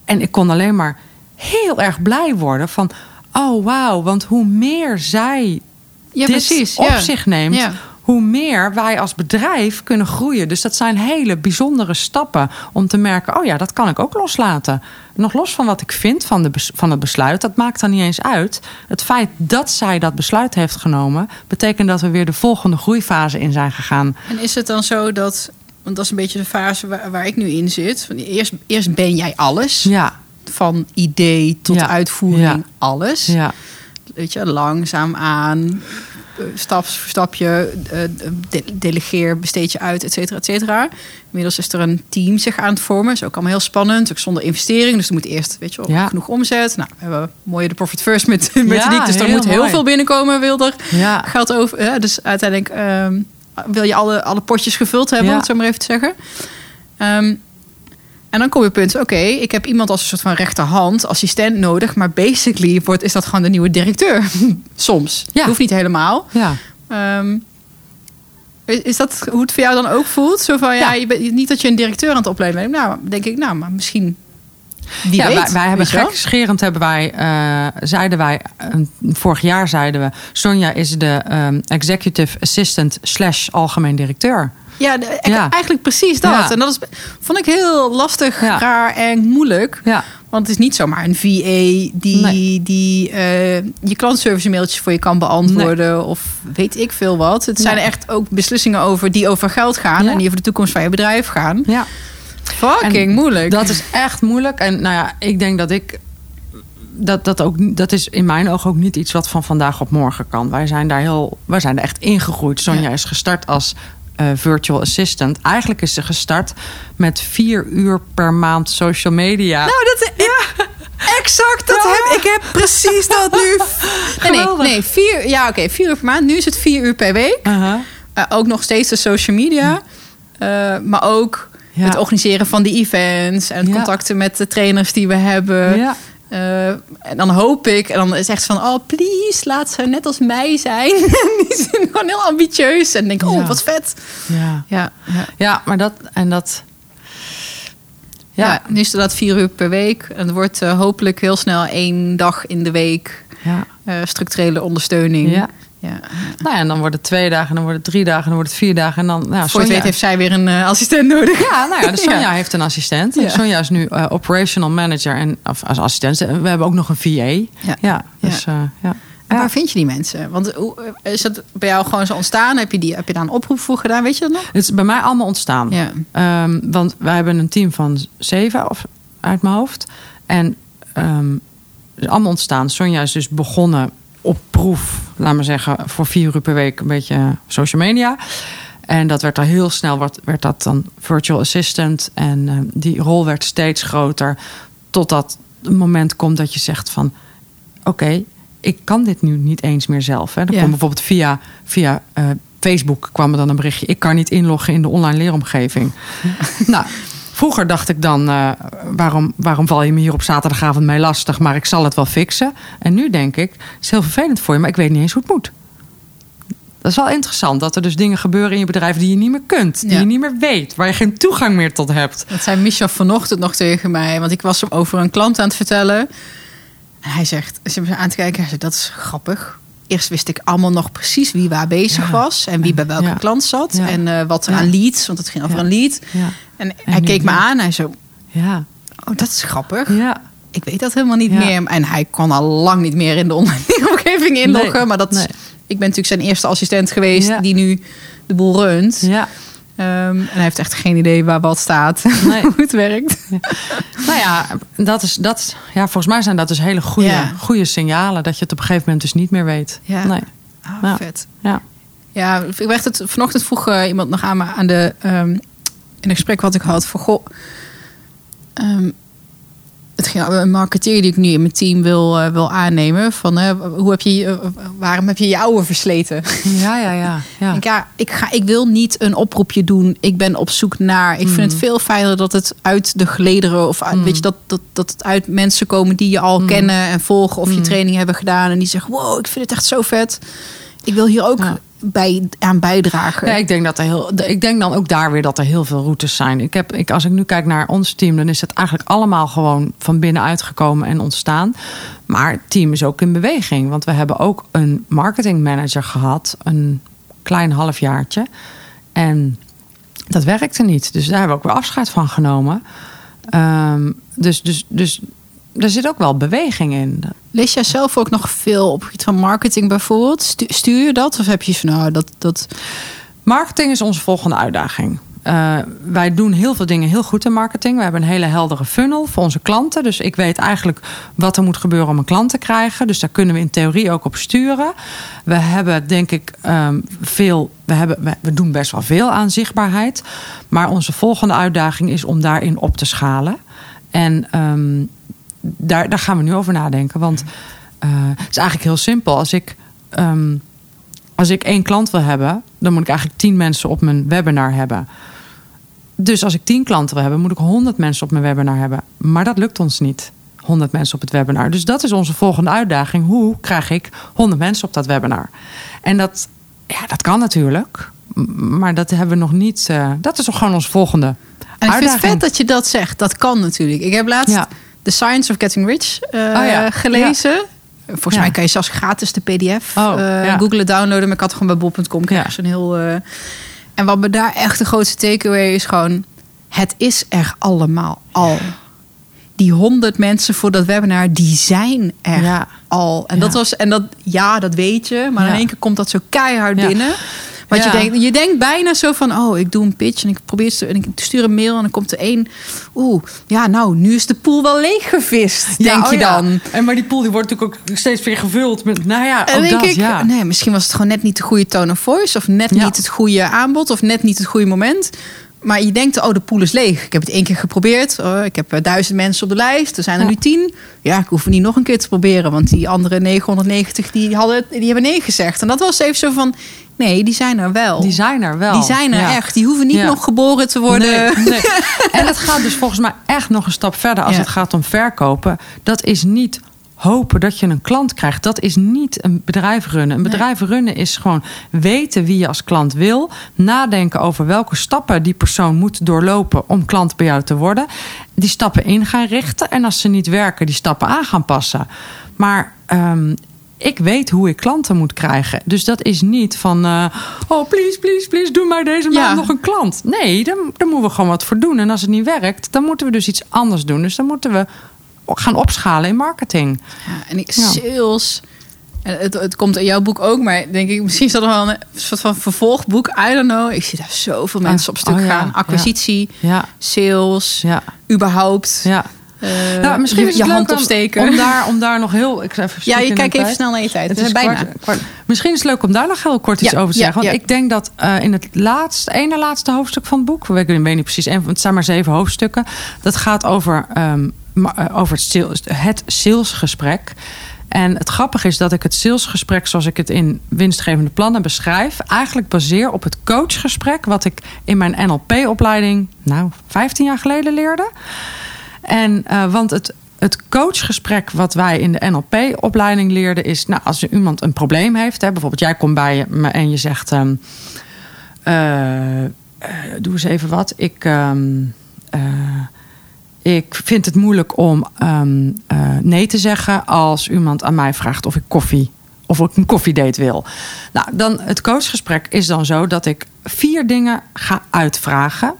En ik kon alleen maar heel erg blij worden van... oh wauw, want hoe meer zij Ja, dit precies. op ja. zich neemt, Ja. Hoe meer wij als bedrijf kunnen groeien. Dus dat zijn hele bijzondere stappen om te merken: oh ja, dat kan ik ook loslaten. Nog los van wat ik vind van, de, van het besluit, dat maakt dan niet eens uit. Het feit dat zij dat besluit heeft genomen, betekent dat we weer de volgende groeifase in zijn gegaan. En is het dan zo dat, want dat is een beetje de fase waar, waar ik nu in zit. Van eerst, eerst ben jij alles. Ja, Van idee tot Ja. uitvoering, Ja. alles. ja, Weet je, langzaam aan, stap voor stapje, eh, de- delegeer, besteed je uit, et cetera, et cetera. Inmiddels is er een team zich aan het vormen. Dat is ook allemaal heel spannend. Ook zonder investering. Dus er moet eerst, weet je wel, Ja. genoeg omzet. Nou, we hebben mooie de Profit First met, [laughs] met Ja, Unique. Dus er moet heel veel binnenkomen, wil er ja. geld over. Ja, dus uiteindelijk ehm, wil je alle, alle potjes gevuld hebben, om het zo maar even te zeggen. Ehm, en dan kom je op het punt, oké, ik heb iemand als een soort van rechterhand, assistent nodig, maar basically wordt, is dat gewoon de nieuwe directeur. [laughs] Soms. Ja. Hoeft niet helemaal. ja. Ehm, is dat hoe het voor jou dan ook voelt? Zo van, ja, Ja. Je bent, niet dat je een directeur aan het opleiden bent. Nou, denk ik, nou, maar misschien... Wie ja, weet, wij, wij hebben gekscherend hebben wij, eh, zeiden wij, eh, vorig jaar zeiden we, Sonja is de ehm, executive assistant slash algemeen directeur. Ja, de- Ja. eigenlijk precies dat. Ja. En dat is, vond ik heel lastig, Ja. raar en moeilijk. Ja, Want het is niet zomaar een VA die, Nee. die eh, je klantservice mailtjes voor je kan beantwoorden. Of weet ik veel wat. Het zijn Nee. echt ook beslissingen over die over geld gaan. En die over de toekomst van je bedrijf gaan. ja. Fucking En moeilijk. Dat is echt moeilijk. En nou ja, ik denk dat ik. Dat, dat, ook, dat is in mijn ogen ook niet iets wat van vandaag op morgen kan. Wij zijn daar heel. Wij zijn er echt ingegroeid. Sonja Ja. is gestart als eh, virtual assistant. Eigenlijk is ze gestart met vier uur per maand social media. Nou, dat is exact. Dat Ja. heb, ik heb precies dat nu. [laughs] Nee, nee, vier, ja, oké, vier uur per maand. Nu is het vier uur per week. Eh, ook nog steeds de social media. Eh, maar ook Ja. het organiseren van die events. En Ja. contacten met de trainers die we hebben. Ja. Eh, en dan hoop ik, en dan is echt van, oh please, laat ze net als mij zijn. [laughs] die zijn gewoon heel ambitieus. En denk, oh Ja. wat vet. Ja. Ja, ja. ja, maar dat. En dat. ja. Ja. nu is het dat vier uur per week. En het wordt eh, hopelijk heel snel één dag in de week Ja. eh, structurele ondersteuning. Ja. Ja. Nou ja, en dan wordt het twee dagen, en dan wordt het drie dagen, en dan wordt het vier dagen. En dan, nou, Voor je Sonja- heeft zij weer een eh, assistent nodig. Ja, nou ja, [laughs] de Sonja Ja. heeft een assistent. Ja. Sonja is nu eh, operational manager en of als assistent. We hebben ook nog een VA. Ja, dus eh, ja. En waar vind je die mensen? Want hoe, is het bij jou gewoon zo ontstaan? Heb je, die, heb je daar een oproep voor gedaan? Weet je dat nog? Het is bij mij allemaal ontstaan. Ja. Ehm, want wij hebben een team van zeven of, uit mijn hoofd. En ehm, het is allemaal ontstaan. Sonja is dus begonnen op proef, laat maar zeggen, voor vier uur per week een beetje social media. En dat werd al heel snel, werd, werd dat dan virtual assistant. En ehm, die rol werd steeds groter. Totdat het moment komt dat je zegt van... oké, ik kan dit nu niet eens meer zelf. Hè. Er Ja. komt bijvoorbeeld via, via eh, Facebook kwam er dan een berichtje... ik kan niet inloggen in de online leeromgeving. nou, vroeger dacht ik dan... eh, waarom, waarom val je me hier op zaterdagavond mee lastig... maar ik zal het wel fixen. En nu denk ik, het is heel vervelend voor je... maar ik weet niet eens hoe het moet. Dat is wel interessant, dat er dus dingen gebeuren in je bedrijf... die je niet meer kunt, die Ja. je niet meer weet... waar je geen toegang meer tot hebt. Dat zei Michel vanochtend nog tegen mij. Want ik was hem over een klant aan het vertellen. En hij zegt, ze me aan te kijken. Hij zegt, dat is grappig. Eerst wist ik allemaal nog precies wie waar bezig Ja. was. En wie bij welke Ja. klant zat. Ja. En eh, wat er aan leads. Want het ging over een lead. Ja, En, hij keek me aan. En hij zo, ja, oh dat is grappig. ja. Ik weet dat helemaal niet meer. En hij kon al lang niet meer in de online [laughs] omgeving inloggen. Nee, maar dat, nee. ik ben natuurlijk zijn eerste assistent geweest. Die nu de boel runt. ja. Ehm, en hij heeft echt geen idee waar wat staat. [laughs] Nee. hoe het werkt. Nou ja, dat is, dat, ja, volgens mij zijn dat dus hele goede, Ja. goede signalen... dat je het op een gegeven moment dus niet meer weet. Ja. Nee. Ja. vet. Ja. Ja, ik werd het, vanochtend vroeg eh, iemand nog aan me aan de, ehm, in een gesprek wat ik had. Van, goh, ehm, het een marketeer die ik nu in mijn team wil, eh, wil aannemen. Van, eh, hoe heb je, eh, waarom heb je je oude versleten? Ja, ja, ja. ja. Ik ja, ik, ga, ik wil niet een oproepje doen. Ik ben op zoek naar. Ik vind het veel fijner dat het uit de gelederen of uit, weet je, dat, dat, dat het uit mensen komen die je al kennen en volgen of je training hebben gedaan. En die zeggen: Wow, ik vind het echt zo vet. Ik wil hier ook Ja. Bij aan bijdragen. Ja, ik denk dat er heel. Ik denk dan ook daar weer dat er heel veel routes zijn. Ik heb, ik, als ik nu kijk naar ons team, dan is het eigenlijk allemaal gewoon van binnenuit gekomen en ontstaan. Maar het team is ook in beweging. Want we hebben ook een marketing manager gehad, een klein halfjaartje. En dat werkte niet. Dus daar hebben we ook weer afscheid van genomen. Ehm, dus, dus, dus er zit ook wel beweging in. Lees jij zelf ook nog veel op het gebied van marketing bijvoorbeeld? Stu- Stuur je dat? Of heb je van nou dat. dat Marketing is onze volgende uitdaging. Eh, wij doen heel veel dingen heel goed in marketing. We hebben een hele heldere funnel voor onze klanten. Dus ik weet eigenlijk wat er moet gebeuren om een klant te krijgen. Dus daar kunnen we in theorie ook op sturen. We hebben denk ik ehm, veel. We, hebben, we, we doen best wel veel aan zichtbaarheid. Maar onze volgende uitdaging is om daarin op te schalen. En ehm, daar, daar gaan we nu over nadenken. Want eh, het is eigenlijk heel simpel. Als ik. ehm, als ik één klant wil hebben, dan moet ik eigenlijk tien mensen op mijn webinar hebben. Dus als ik tien klanten wil hebben, moet ik honderd mensen op mijn webinar hebben. Maar dat lukt ons niet. 100 mensen op het webinar. Dus dat is onze volgende uitdaging. Hoe krijg ik 100 mensen op dat webinar? En dat, ja, dat kan natuurlijk. Maar dat hebben we nog niet. eh, dat is gewoon onze volgende En ik vind het uitdaging. vet dat je dat zegt. Dat kan natuurlijk. Ik heb laatst Ja. The Science of Getting Rich eh, Oh ja. gelezen. Volgens mij kan je zelfs gratis de pdf Oh, googlen, downloaden. Maar ik had gewoon bij bol.com Ja. zo'n heel... eh, en wat me daar echt de grootste takeaway is gewoon... Het is er allemaal al. Die honderd mensen voor dat webinar, die zijn er Ja. al. En Ja. dat was... En dat, ja, dat weet je. Maar Ja. in één keer komt dat zo keihard binnen. Want Ja. je, denkt, je denkt bijna zo van, oh, ik doe een pitch en ik probeer het en ik stuur een mail en dan komt er één. Oeh, ja, nou, nu is de pool wel leeggevist, denk oh je ja. dan. En maar die pool die wordt natuurlijk ook steeds weer gevuld met. Nou ja, En ook dat, ik, ja. nee, misschien was het gewoon net niet de goede tone of voice of net Ja. niet het goede aanbod of net niet het goede moment. Maar je denkt, oh, de pool is leeg. Ik heb het één keer geprobeerd. Oh, ik heb eh, duizend mensen op de lijst. Er zijn er Ja. nu tien. Ja, ik hoef het niet nog een keer te proberen. Want die andere 990, die, hadden, die hebben nee gezegd. En dat was even zo van, nee, die zijn er wel. Die zijn er wel. Die zijn er Ja. echt. Die hoeven niet Ja. nog geboren te worden. Nee, nee. [laughs] En het gaat dus volgens mij echt nog een stap verder als het gaat om verkopen. Dat is niet hopen dat je een klant krijgt. Dat is niet een bedrijf runnen. Een bedrijf runnen is gewoon weten wie je als klant wil. Nadenken over welke stappen die persoon moet doorlopen om klant bij jou te worden. Die stappen in gaan richten. En als ze niet werken, die stappen aan gaan passen. Maar ehm, ik weet hoe ik klanten moet krijgen. Dus dat is niet van, eh, oh please, please, please, doe mij deze maand Ja. nog een klant. Nee, daar, daar moeten we gewoon wat voor doen. En als het niet werkt, dan moeten we dus iets anders doen. Dus dan moeten we gaan opschalen in marketing. Ja, en ik, sales. En het, het komt in jouw boek ook, maar denk ik, misschien is dat wel een soort van vervolgboek. I don't know. Ik zie daar zoveel mensen op stuk oh gaan. Acquisitie, Ja, sales, ja, überhaupt. ja. eh, nou, misschien je, is het je hand om- opsteken. Om daar, [laughs] om daar nog heel... Ik even ja, je kijkt even snel naar je tijd. Het Het is is bijna. kwart- kwart- Misschien is het leuk om daar nog heel kort iets over te ja, zeggen. Want ja. ik denk dat eh, in het laatste, ene laatste hoofdstuk van het boek, ik weet niet precies, en het zijn maar zeven hoofdstukken. Dat gaat over, ehm, eh, over het, het salesgesprek. En het grappige is dat ik het salesgesprek, zoals ik het in winstgevende plannen beschrijf, eigenlijk baseer op het coachgesprek, wat ik in mijn NLP-opleiding, nou, 15 jaar geleden leerde. En eh, want het, het coachgesprek wat wij in de NLP-opleiding leerden is, nou, als iemand een probleem heeft, hè, bijvoorbeeld jij komt bij me en je zegt, ehm, eh, eh, doe eens even wat, ik, ehm, eh, ik vind het moeilijk om ehm, eh, nee te zeggen als iemand aan mij vraagt of ik koffie of ik een koffiedate wil. Nou, dan het coachgesprek is dan zo dat ik vier dingen ga uitvragen.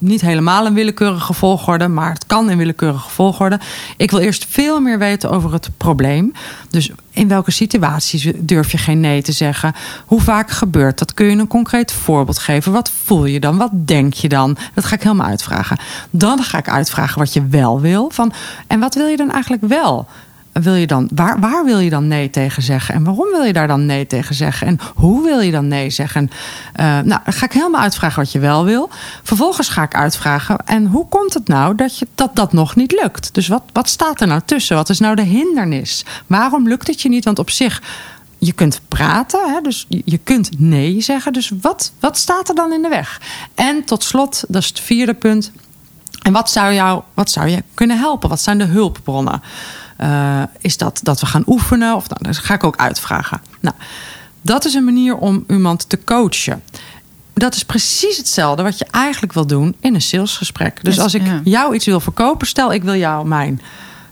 Niet helemaal in willekeurige volgorde, maar het kan in willekeurige volgorde. Ik wil eerst veel meer weten over het probleem. Dus in welke situaties durf je geen nee te zeggen? Hoe vaak gebeurt dat? Kun je een concreet voorbeeld geven? Wat voel je dan? Wat denk je dan? Dat ga ik helemaal uitvragen. Dan ga ik uitvragen wat je wel wil. Van, en wat wil je dan eigenlijk wel? Wil je dan, waar, waar wil je dan nee tegen zeggen? En waarom wil je daar dan nee tegen zeggen? En hoe wil je dan nee zeggen? Eh, nou, ga ik helemaal uitvragen wat je wel wil. Vervolgens ga ik uitvragen. En hoe komt het nou dat je, dat, dat nog niet lukt? Dus wat, wat staat er nou tussen? Wat is nou de hindernis? Waarom lukt het je niet? Want op zich, je kunt praten, hè, dus je kunt nee zeggen. Dus wat, wat staat er dan in de weg? En tot slot, dat is het vierde punt. En wat zou, jou, wat zou je kunnen helpen? Wat zijn de hulpbronnen? Uh, is dat dat we gaan oefenen? Of nou, dat ga ik ook uitvragen. Nou, dat is een manier om iemand te coachen. Dat is precies hetzelfde wat je eigenlijk wil doen in een salesgesprek. Dus als ik jou iets wil verkopen, stel ik wil jou mijn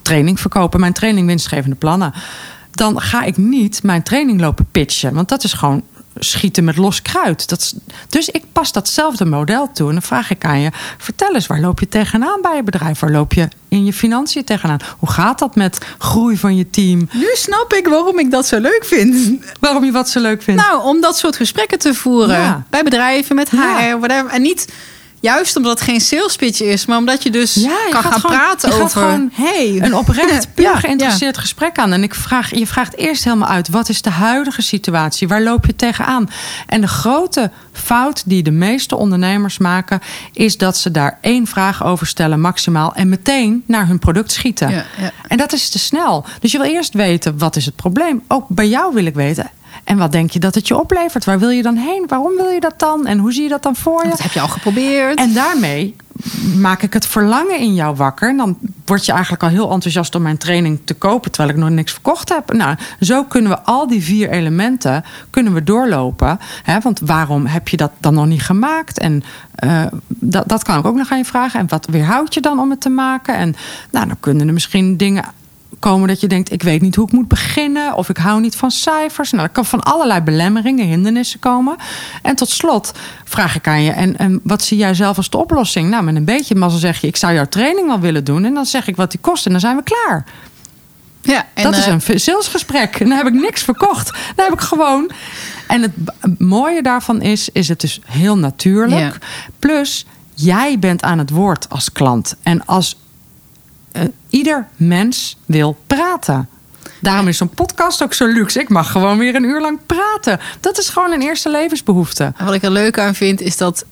training verkopen, mijn training winstgevende plannen, dan ga ik niet mijn training lopen pitchen, want dat is gewoon schieten met los kruid. Dat dus ik pas datzelfde model toe. En dan vraag ik aan je: vertel eens, waar loop je tegenaan bij je bedrijf? Waar loop je in je financiën tegenaan? Hoe gaat dat met groei van je team? Nu snap ik waarom ik dat zo leuk vind. Waarom je wat zo leuk vindt? Nou, om dat soort gesprekken te voeren. Ja. Bij bedrijven, met HR, Ja. whatever. En niet juist omdat het geen sales pitch is, maar omdat je dus Ja, je kan gaan gewoon- praten je gaat over... gewoon hey. Een oprecht, [laughs] puur Ja, geïnteresseerd gesprek aan. En ik vraag, je vraagt eerst helemaal uit: wat is de huidige situatie? Waar loop je tegenaan? En de grote fout die de meeste ondernemers maken, is dat ze daar één vraag over stellen, maximaal, en meteen naar hun product schieten. En dat is te snel. Dus je wil eerst weten: wat is het probleem? Ook bij jou wil ik weten. En wat denk je dat het je oplevert? Waar wil je dan heen? Waarom wil je dat dan? En hoe zie je dat dan voor je? Dat heb je al geprobeerd. En daarmee maak ik het verlangen in jou wakker. En dan word je eigenlijk al heel enthousiast om mijn training te kopen... terwijl ik nog niks verkocht heb. Nou, zo kunnen we al die vier elementen kunnen we doorlopen. Hè? Want waarom heb je dat dan nog niet gemaakt? En uh, dat, dat kan ik ook nog aan je vragen. En wat weerhoudt je dan om het te maken? En nou, dan kunnen er misschien dingen komen dat je denkt: ik weet niet hoe ik moet beginnen, of ik hou niet van cijfers. Nou, er kan van allerlei belemmeringen, hindernissen komen. En tot slot vraag ik aan je: en, en wat zie jij zelf als de oplossing? Nou, met een beetje mazzel zeg je: ik zou jouw training wel willen doen. En dan zeg ik wat die kost, en dan zijn we klaar. Ja, en, dat is uh, een salesgesprek. [laughs] En dan heb ik niks verkocht. Dan heb ik gewoon. En het mooie daarvan is, is het dus heel natuurlijk. Ja. Plus, jij bent aan het woord als klant. En als ieder mens wil praten. Daarom is zo'n podcast ook zo luxe. Ik mag gewoon weer een uur lang praten. Dat is gewoon een eerste levensbehoefte. En wat ik er leuk aan vind, is dat.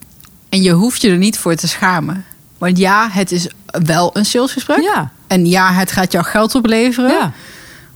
En je hoeft je er niet voor te schamen. Want ja, het is wel een salesgesprek. Ja. En ja, het gaat jouw geld opleveren. Ja.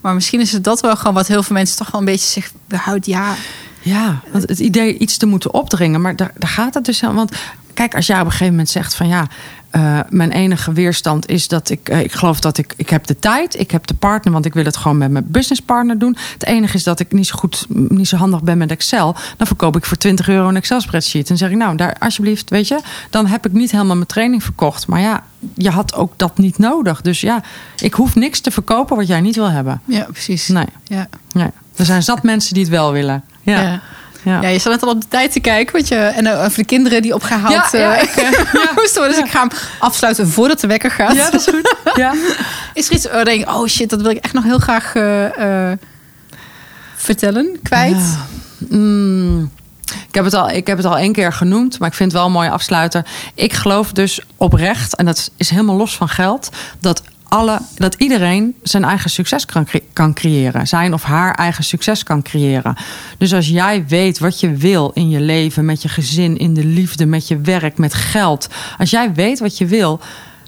Maar misschien is het dat wel gewoon wat heel veel mensen toch wel een beetje zich behoudt. Ja. Ja, want het idee iets te moeten opdringen. Maar daar, daar gaat het dus aan. Want kijk, als jij op een gegeven moment zegt van ja. Uh, mijn enige weerstand is dat ik, uh, ik geloof dat ik, ik heb de tijd, ik heb de partner, want ik wil het gewoon met mijn businesspartner doen. Het enige is dat ik niet zo goed, niet zo handig ben met Excel. Dan verkoop ik voor 20 euro een Excel spreadsheet. En zeg ik, nou, daar alsjeblieft, weet je, dan heb ik niet helemaal mijn training verkocht. Maar ja, je had ook dat niet nodig. Dus ja, ik hoef niks te verkopen wat jij niet wil hebben. Ja, precies. Nee. Ja. nee. Er zijn zat mensen die het wel willen. Ja. Ja. Ja. Ja, je zat net al op de tijd te kijken. Want je, en eh, over de kinderen die opgehaald Ja, ja, eh, [laughs] ik, moesten worden. Dus ik ga hem afsluiten voordat de wekker gaat. Ja, dat is goed. Ja. [laughs] Is er iets waar je denkt, oh shit, dat wil ik echt nog heel graag eh, vertellen, kwijt? Mm, ik, heb het al, ik heb het al één keer genoemd, maar ik vind het wel een mooie afsluiter. Ik geloof dus oprecht, en dat is helemaal los van geld, dat, alle, dat iedereen zijn eigen succes kan, kan creëren. Zijn of haar eigen succes kan creëren. Dus als jij weet wat je wil in je leven, met je gezin, in de liefde, met je werk, met geld. Als jij weet wat je wil,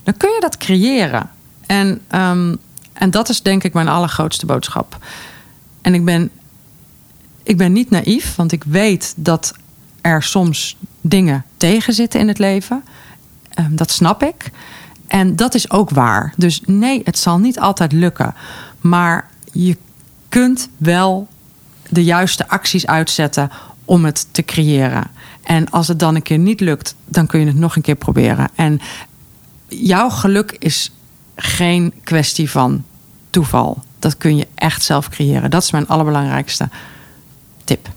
dan kun je dat creëren. En, ehm, en dat is denk ik mijn allergrootste boodschap. En ik ben ik ben niet naïef, want ik weet dat er soms dingen tegenzitten in het leven. Ehm, dat snap ik. En dat is ook waar. Dus nee, het zal niet altijd lukken. Maar je kunt wel de juiste acties uitzetten om het te creëren. En als het dan een keer niet lukt, dan kun je het nog een keer proberen. En jouw geluk is geen kwestie van toeval. Dat kun je echt zelf creëren. Dat is mijn allerbelangrijkste tip.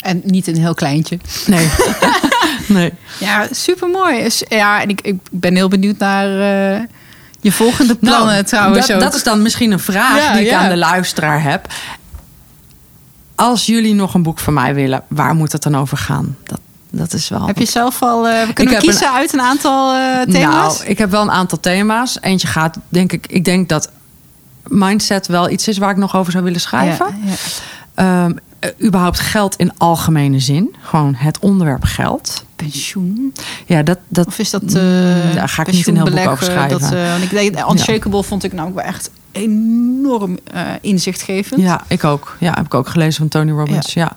En niet een heel kleintje. Nee. [laughs] [laughs] nee. Ja, supermooi. Ja, en ik, ik ben heel benieuwd naar eh, je volgende plannen Nou, trouwens dat, ook. dat is dan misschien een vraag Ja, die ik ja. aan de luisteraar heb. Als jullie nog een boek van mij willen, waar moet het dan over gaan? Dat, dat is wel. Heb je zelf al... eh, we kunnen kiezen uit een aantal eh, thema's? Nou, ik heb wel een aantal thema's. Eentje gaat, denk ik, ik denk dat mindset wel iets is waar ik nog over zou willen schrijven. Ja, ja. Eh, überhaupt geld in algemene zin. Gewoon het onderwerp geld. Pensioen? Ja, dat, dat, Of is dat... Eh daar ga ik niet een heel boek over schrijven. Dat, want ik denk, Unshakable vond ik namelijk wel echt enorm inzichtgevend. Ja, ik ook. Ja, heb ik ook gelezen van Tony Robbins. Ja.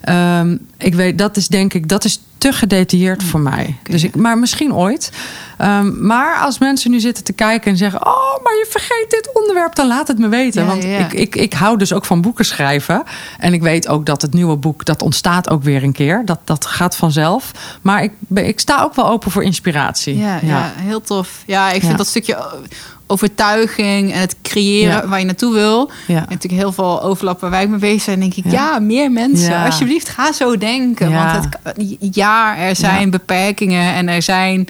Ehm, ik weet, dat is denk ik, dat is te gedetailleerd voor mij. Dus ik, maar misschien ooit. Ehm, maar als mensen nu zitten te kijken en zeggen: Oh, maar je vergeet dit onderwerp, dan laat het me weten. Ja, Want ja. Ik, ik, ik hou dus ook van boeken schrijven. En ik weet ook dat het nieuwe boek, dat ontstaat ook weer een keer. Dat, dat gaat vanzelf. Maar ik, ik sta ook wel open voor inspiratie. Ja, ja. heel tof. Ja, ik vind dat stukje overtuiging en het creëren Ja. waar je naartoe wil. Ja. En natuurlijk heel veel overlap waar wij mee bezig zijn. denk ik, ja, Ja. meer mensen. Alsjeblieft, ga zo denken. Ja. Want het, ja, er zijn Ja. beperkingen en er zijn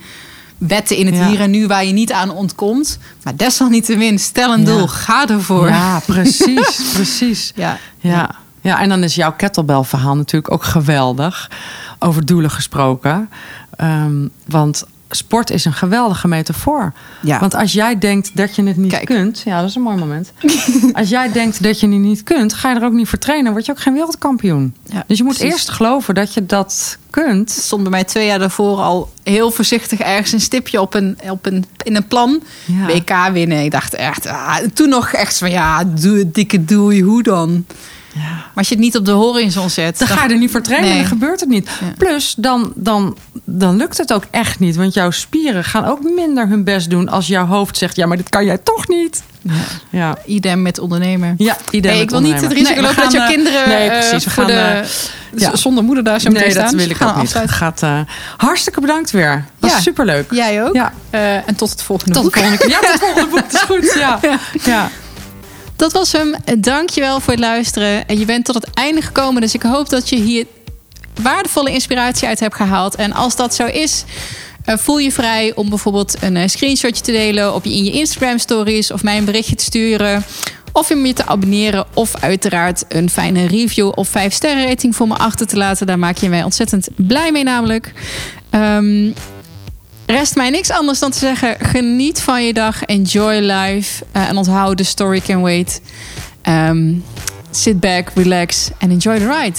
wetten in het Ja. hier en nu waar je niet aan ontkomt. Maar desalniettemin, stel een Ja. doel, ga ervoor. Ja, [laughs] precies, precies. Ja. Ja. ja, en dan is jouw kettlebell-verhaal natuurlijk ook geweldig. Over doelen gesproken. Ehm, want sport is een geweldige metafoor. Ja. Want als jij denkt dat je het niet Kijk. kunt... Ja, dat is een mooi moment. [laughs] als jij denkt dat je het niet kunt... ga je er ook niet voor trainen. word je ook geen wereldkampioen. Ja, dus je moet precies. eerst geloven dat je dat kunt. stond bij mij twee jaar daarvoor al heel voorzichtig ergens een stipje op een, op een, in een plan. Ja. WK winnen. Ik dacht echt, ah, toen nog echt van ja, doe het dikke doei, hoe dan? Ja. Maar als je het niet op de horizon zet, Dan ga je er niet voor trainen en dan gebeurt het niet. Plus, dan, dan, dan lukt het ook echt niet. Want jouw spieren gaan ook minder hun best doen... als jouw hoofd zegt, ja, maar dit kan jij toch niet. Ja. Ja, idem met ondernemer. ja Hey, ik wil niet het risico lopen dat jouw kinderen Nee, eh, precies. We gaan, de, eh, ja. zonder moeder daar zo meteen nee, dat staan. wil ik ook niet. Het gaat, eh, hartstikke bedankt weer. Was Ja. superleuk. Jij ook. Ja. Eh, en tot het volgende Tot boek. de volgende. Ja, tot het volgende boek. Dat is goed. Ja. [laughs] Ja. Dat was hem. Dankjewel voor het luisteren. En je bent tot het einde gekomen. Dus ik hoop dat je hier waardevolle inspiratie uit hebt gehaald. En als dat zo is, eh, voel je vrij om bijvoorbeeld een eh, screenshotje te delen op je, in je Instagram stories of mij een berichtje te sturen. Of om je te abonneren. Of uiteraard een fijne review of 5 sterren rating voor me achter te laten. Daar maak je mij ontzettend blij mee namelijk. Ehm, rest mij niks anders dan te zeggen: geniet van je dag, enjoy life. eh, en onthoud the story can wait. Ehm, sit back, relax and enjoy the ride.